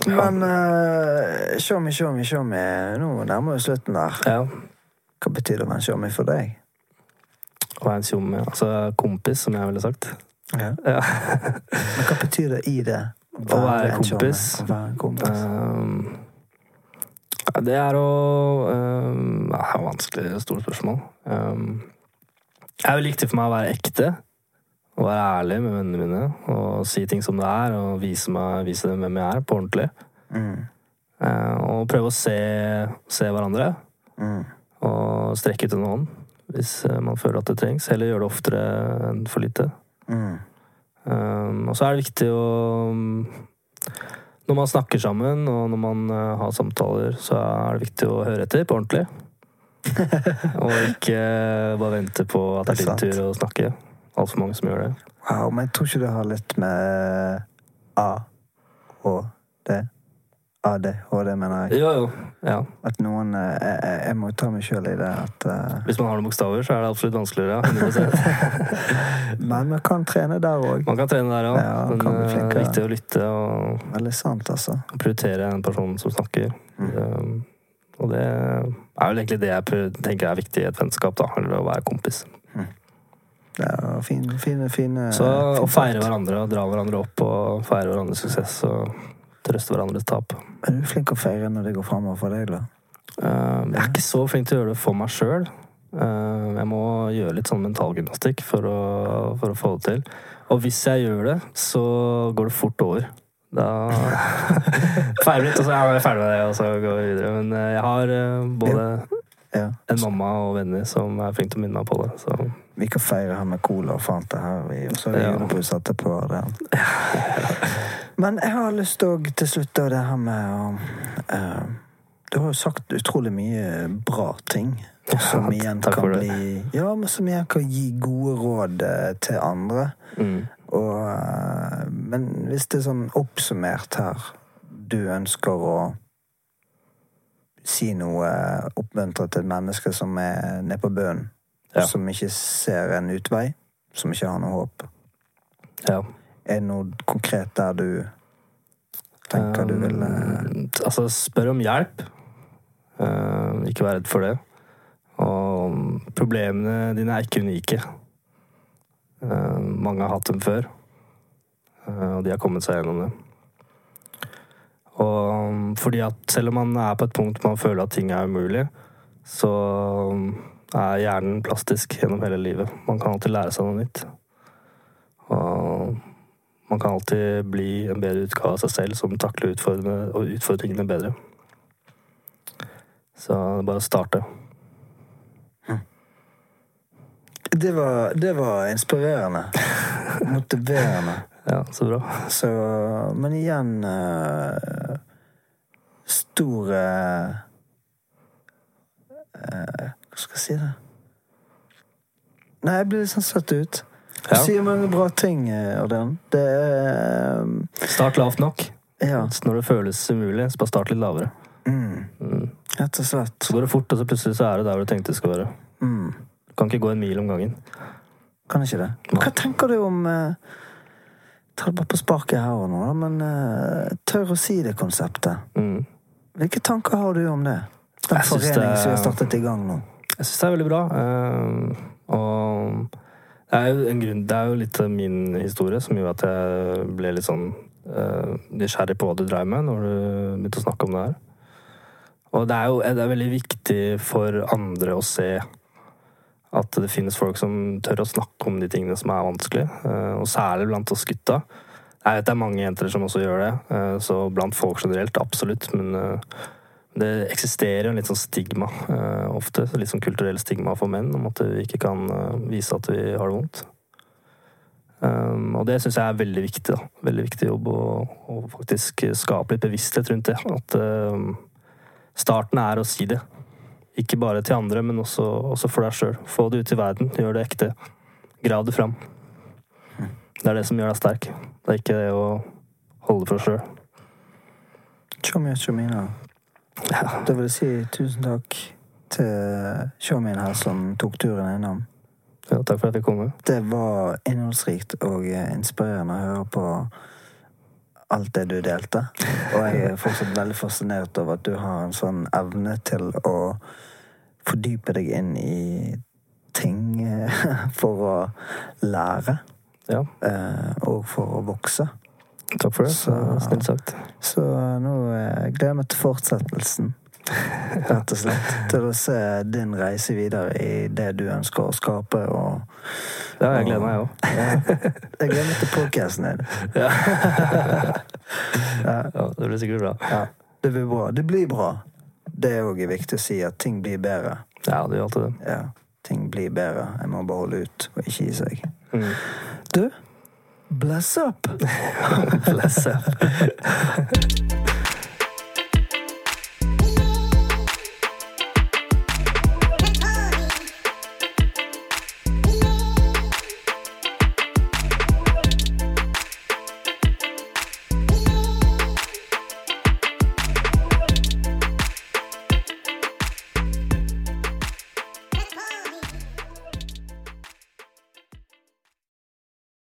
Men uh, show me, show me, show me. Nå nærmer vi slutten der. Hva betyr det å være en show me for deg? Og en tjomme. Altså kompis, som jeg ville sagt. Ja. [LAUGHS] Ja. Men hva betyr det i det? Å være kompis. Å være kompis. Um, det er å um, Det er vanskelig, stort spørsmål. Um, Det er veldig viktig for meg å være ekte. Å være ærlig med vennene mine og si ting som det er. Og vise, meg, vise dem hvem jeg er, på ordentlig. Mm. Eh, og prøve å se, se hverandre. Mm. Og strekke ut en hånd hvis eh, man føler at det trengs. Heller gjøre det oftere enn for lite. Mm. Um, og så er det viktig å Når man snakker sammen, og når man eh, har samtaler, så er det viktig å høre etter på ordentlig. [LAUGHS] og ikke bare vente på at det Det er din tur å snakke. Altfor mange som gjør det. Wow, men jeg tror ikke det har litt med A og D ADHD, mener jeg. Jo, jo. Ja. At noen eh, Jeg, jeg, jeg må ta meg sjøl i det at uh... Hvis man har noen bokstaver, så er det absolutt vanskeligere. 100%. [LAUGHS] Men man kan trene der òg. Man kan trene der òg, Ja, men eh, det er viktig å lytte og Veldig sant, altså. prioritere en person som snakker. Mm. Um, og det er vel egentlig det jeg tenker er viktig i et vennskap, da. Eller å være kompis. Det er fine, fine, fine Så å feire hverandre og dra hverandre opp og feire hverandres suksess og trøste hverandres tap. Er du flink å feire når det går framover for deg, da? Uh, jeg er ikke så flink til å gjøre det for meg sjøl. jeg må gjøre litt sånn mentalgymnastikk for å, for å få det til. Og hvis jeg gjør det, så går det fort over. Da [LAUGHS] feirer litt, og så er jeg ferdig med det, og så går vi videre. Men eh, jeg har eh, både Ja. en mamma og venner som er flinke til å minne meg på det. Så Vi kan feire her med cola og Fanta her, vi, og så er det Ja. julebrus etterpå. Det. [LAUGHS] Men jeg har lyst til til slutt da, det her med eh, Du har jo sagt utrolig mye bra ting. Som igjen kan bli Ja, men som igjen kan gi gode råd eh, til andre. mm. Og, uh, men hvis det er sånn oppsummert her Du ønsker å si noe oppmuntre til et menneske som er nede på bunnen, Ja. som ikke ser en utvei, som ikke har noe håp. ja. Er det noe konkret der du tenker du vil eh, Um, Altså, spør om hjelp. Uh, ikke vær redd for det. Og problemene dine er ikke unike. Uh, mange har hatt dem før, uh, og de har kommet seg gjennom det. Og um, fordi at selv om man er på et punkt man føler at ting er umulig, så um, er hjernen plastisk gjennom hele livet. Man kan alltid lære seg noe nytt. Og man kan alltid bli en bedre utgave av seg selv som takler utfordringene, og utfordringene bedre. Så det er bare å starte. det var, det var inspirerende. [LAUGHS] Motiverende. Ja, så bra. Så Men igjen uh, Stor uh, eh, Hva skal jeg si det? Nei, jeg blir litt sånn satt ut. Du Ja. sier mange bra ting, eh, Det er um... Start lavt nok. Ja. Så når det føles umulig, så bare start litt lavere. Mm, Mm. rett og slett. Så går det fort, og så plutselig så er det der du tenkte det skulle være. Mm. Du kan ikke gå en mil om gangen. Kan ikke det. Men hva tenker du om uh... Ta det bare på sparket her og nå, da, men uh... tør å si det konseptet. Mm. Hvilke tanker har du om det? Den foreningen som vi har startet i gang nå. Jeg syns det er veldig bra. eh, og det er jo en grunn Det er jo litt min historie som gjorde at jeg ble litt sånn eh, nysgjerrig på hva du dreiv med når du begynte å snakke om det her. Og det er jo det er veldig viktig for andre å se at det finnes folk som tør å snakke om de tingene som er vanskelig, eh, og særlig blant oss gutta. Jeg vet det er mange jenter som også gjør det, så blant folk generelt, absolutt. Men det eksisterer en litt sånn stigma eh, ofte, litt sånn kulturell stigma for menn, om at vi ikke kan eh, vise at vi har det vondt. Um, og det syns jeg er veldig viktig. da. Veldig viktig jobb å, å faktisk skape litt bevissthet rundt det. At uh, starten er å si det. Ikke bare til andre, men også, også for deg sjøl. Få det ut i verden. Gjør det ekte. Grav det fram. Det er det som gjør deg sterk. Det er ikke det å holde for deg sjøl. Da vil jeg si tusen takk til showmien her som tok turen innom. Ja, takk for at jeg kom. Med. Det var innholdsrikt og inspirerende å høre på alt det du delte. Og jeg er fortsatt veldig fascinert over at du har en sånn evne til å fordype deg inn i ting [LAUGHS] for å lære. Ja, eh, Og for å vokse. Takk for det. Så, snilt sagt. Så nå eh, gleder jeg meg til fortsettelsen. [LAUGHS] rett og slett. Til å se din reise videre i det du ønsker å skape. Og, Ja, jeg gleder meg, òg. jeg gleder meg til podkasten din. [LAUGHS] Ja, det blir sikkert bra. Ja, det blir bra. Det blir bra. Det er òg viktig å si at ting blir bedre. Ja, det gjør alltid det. Ja, ting blir bedre. Jeg må bare holde ut og ikke gi seg. Mm. Du, bless up! [LAUGHS] Bless up. [LAUGHS]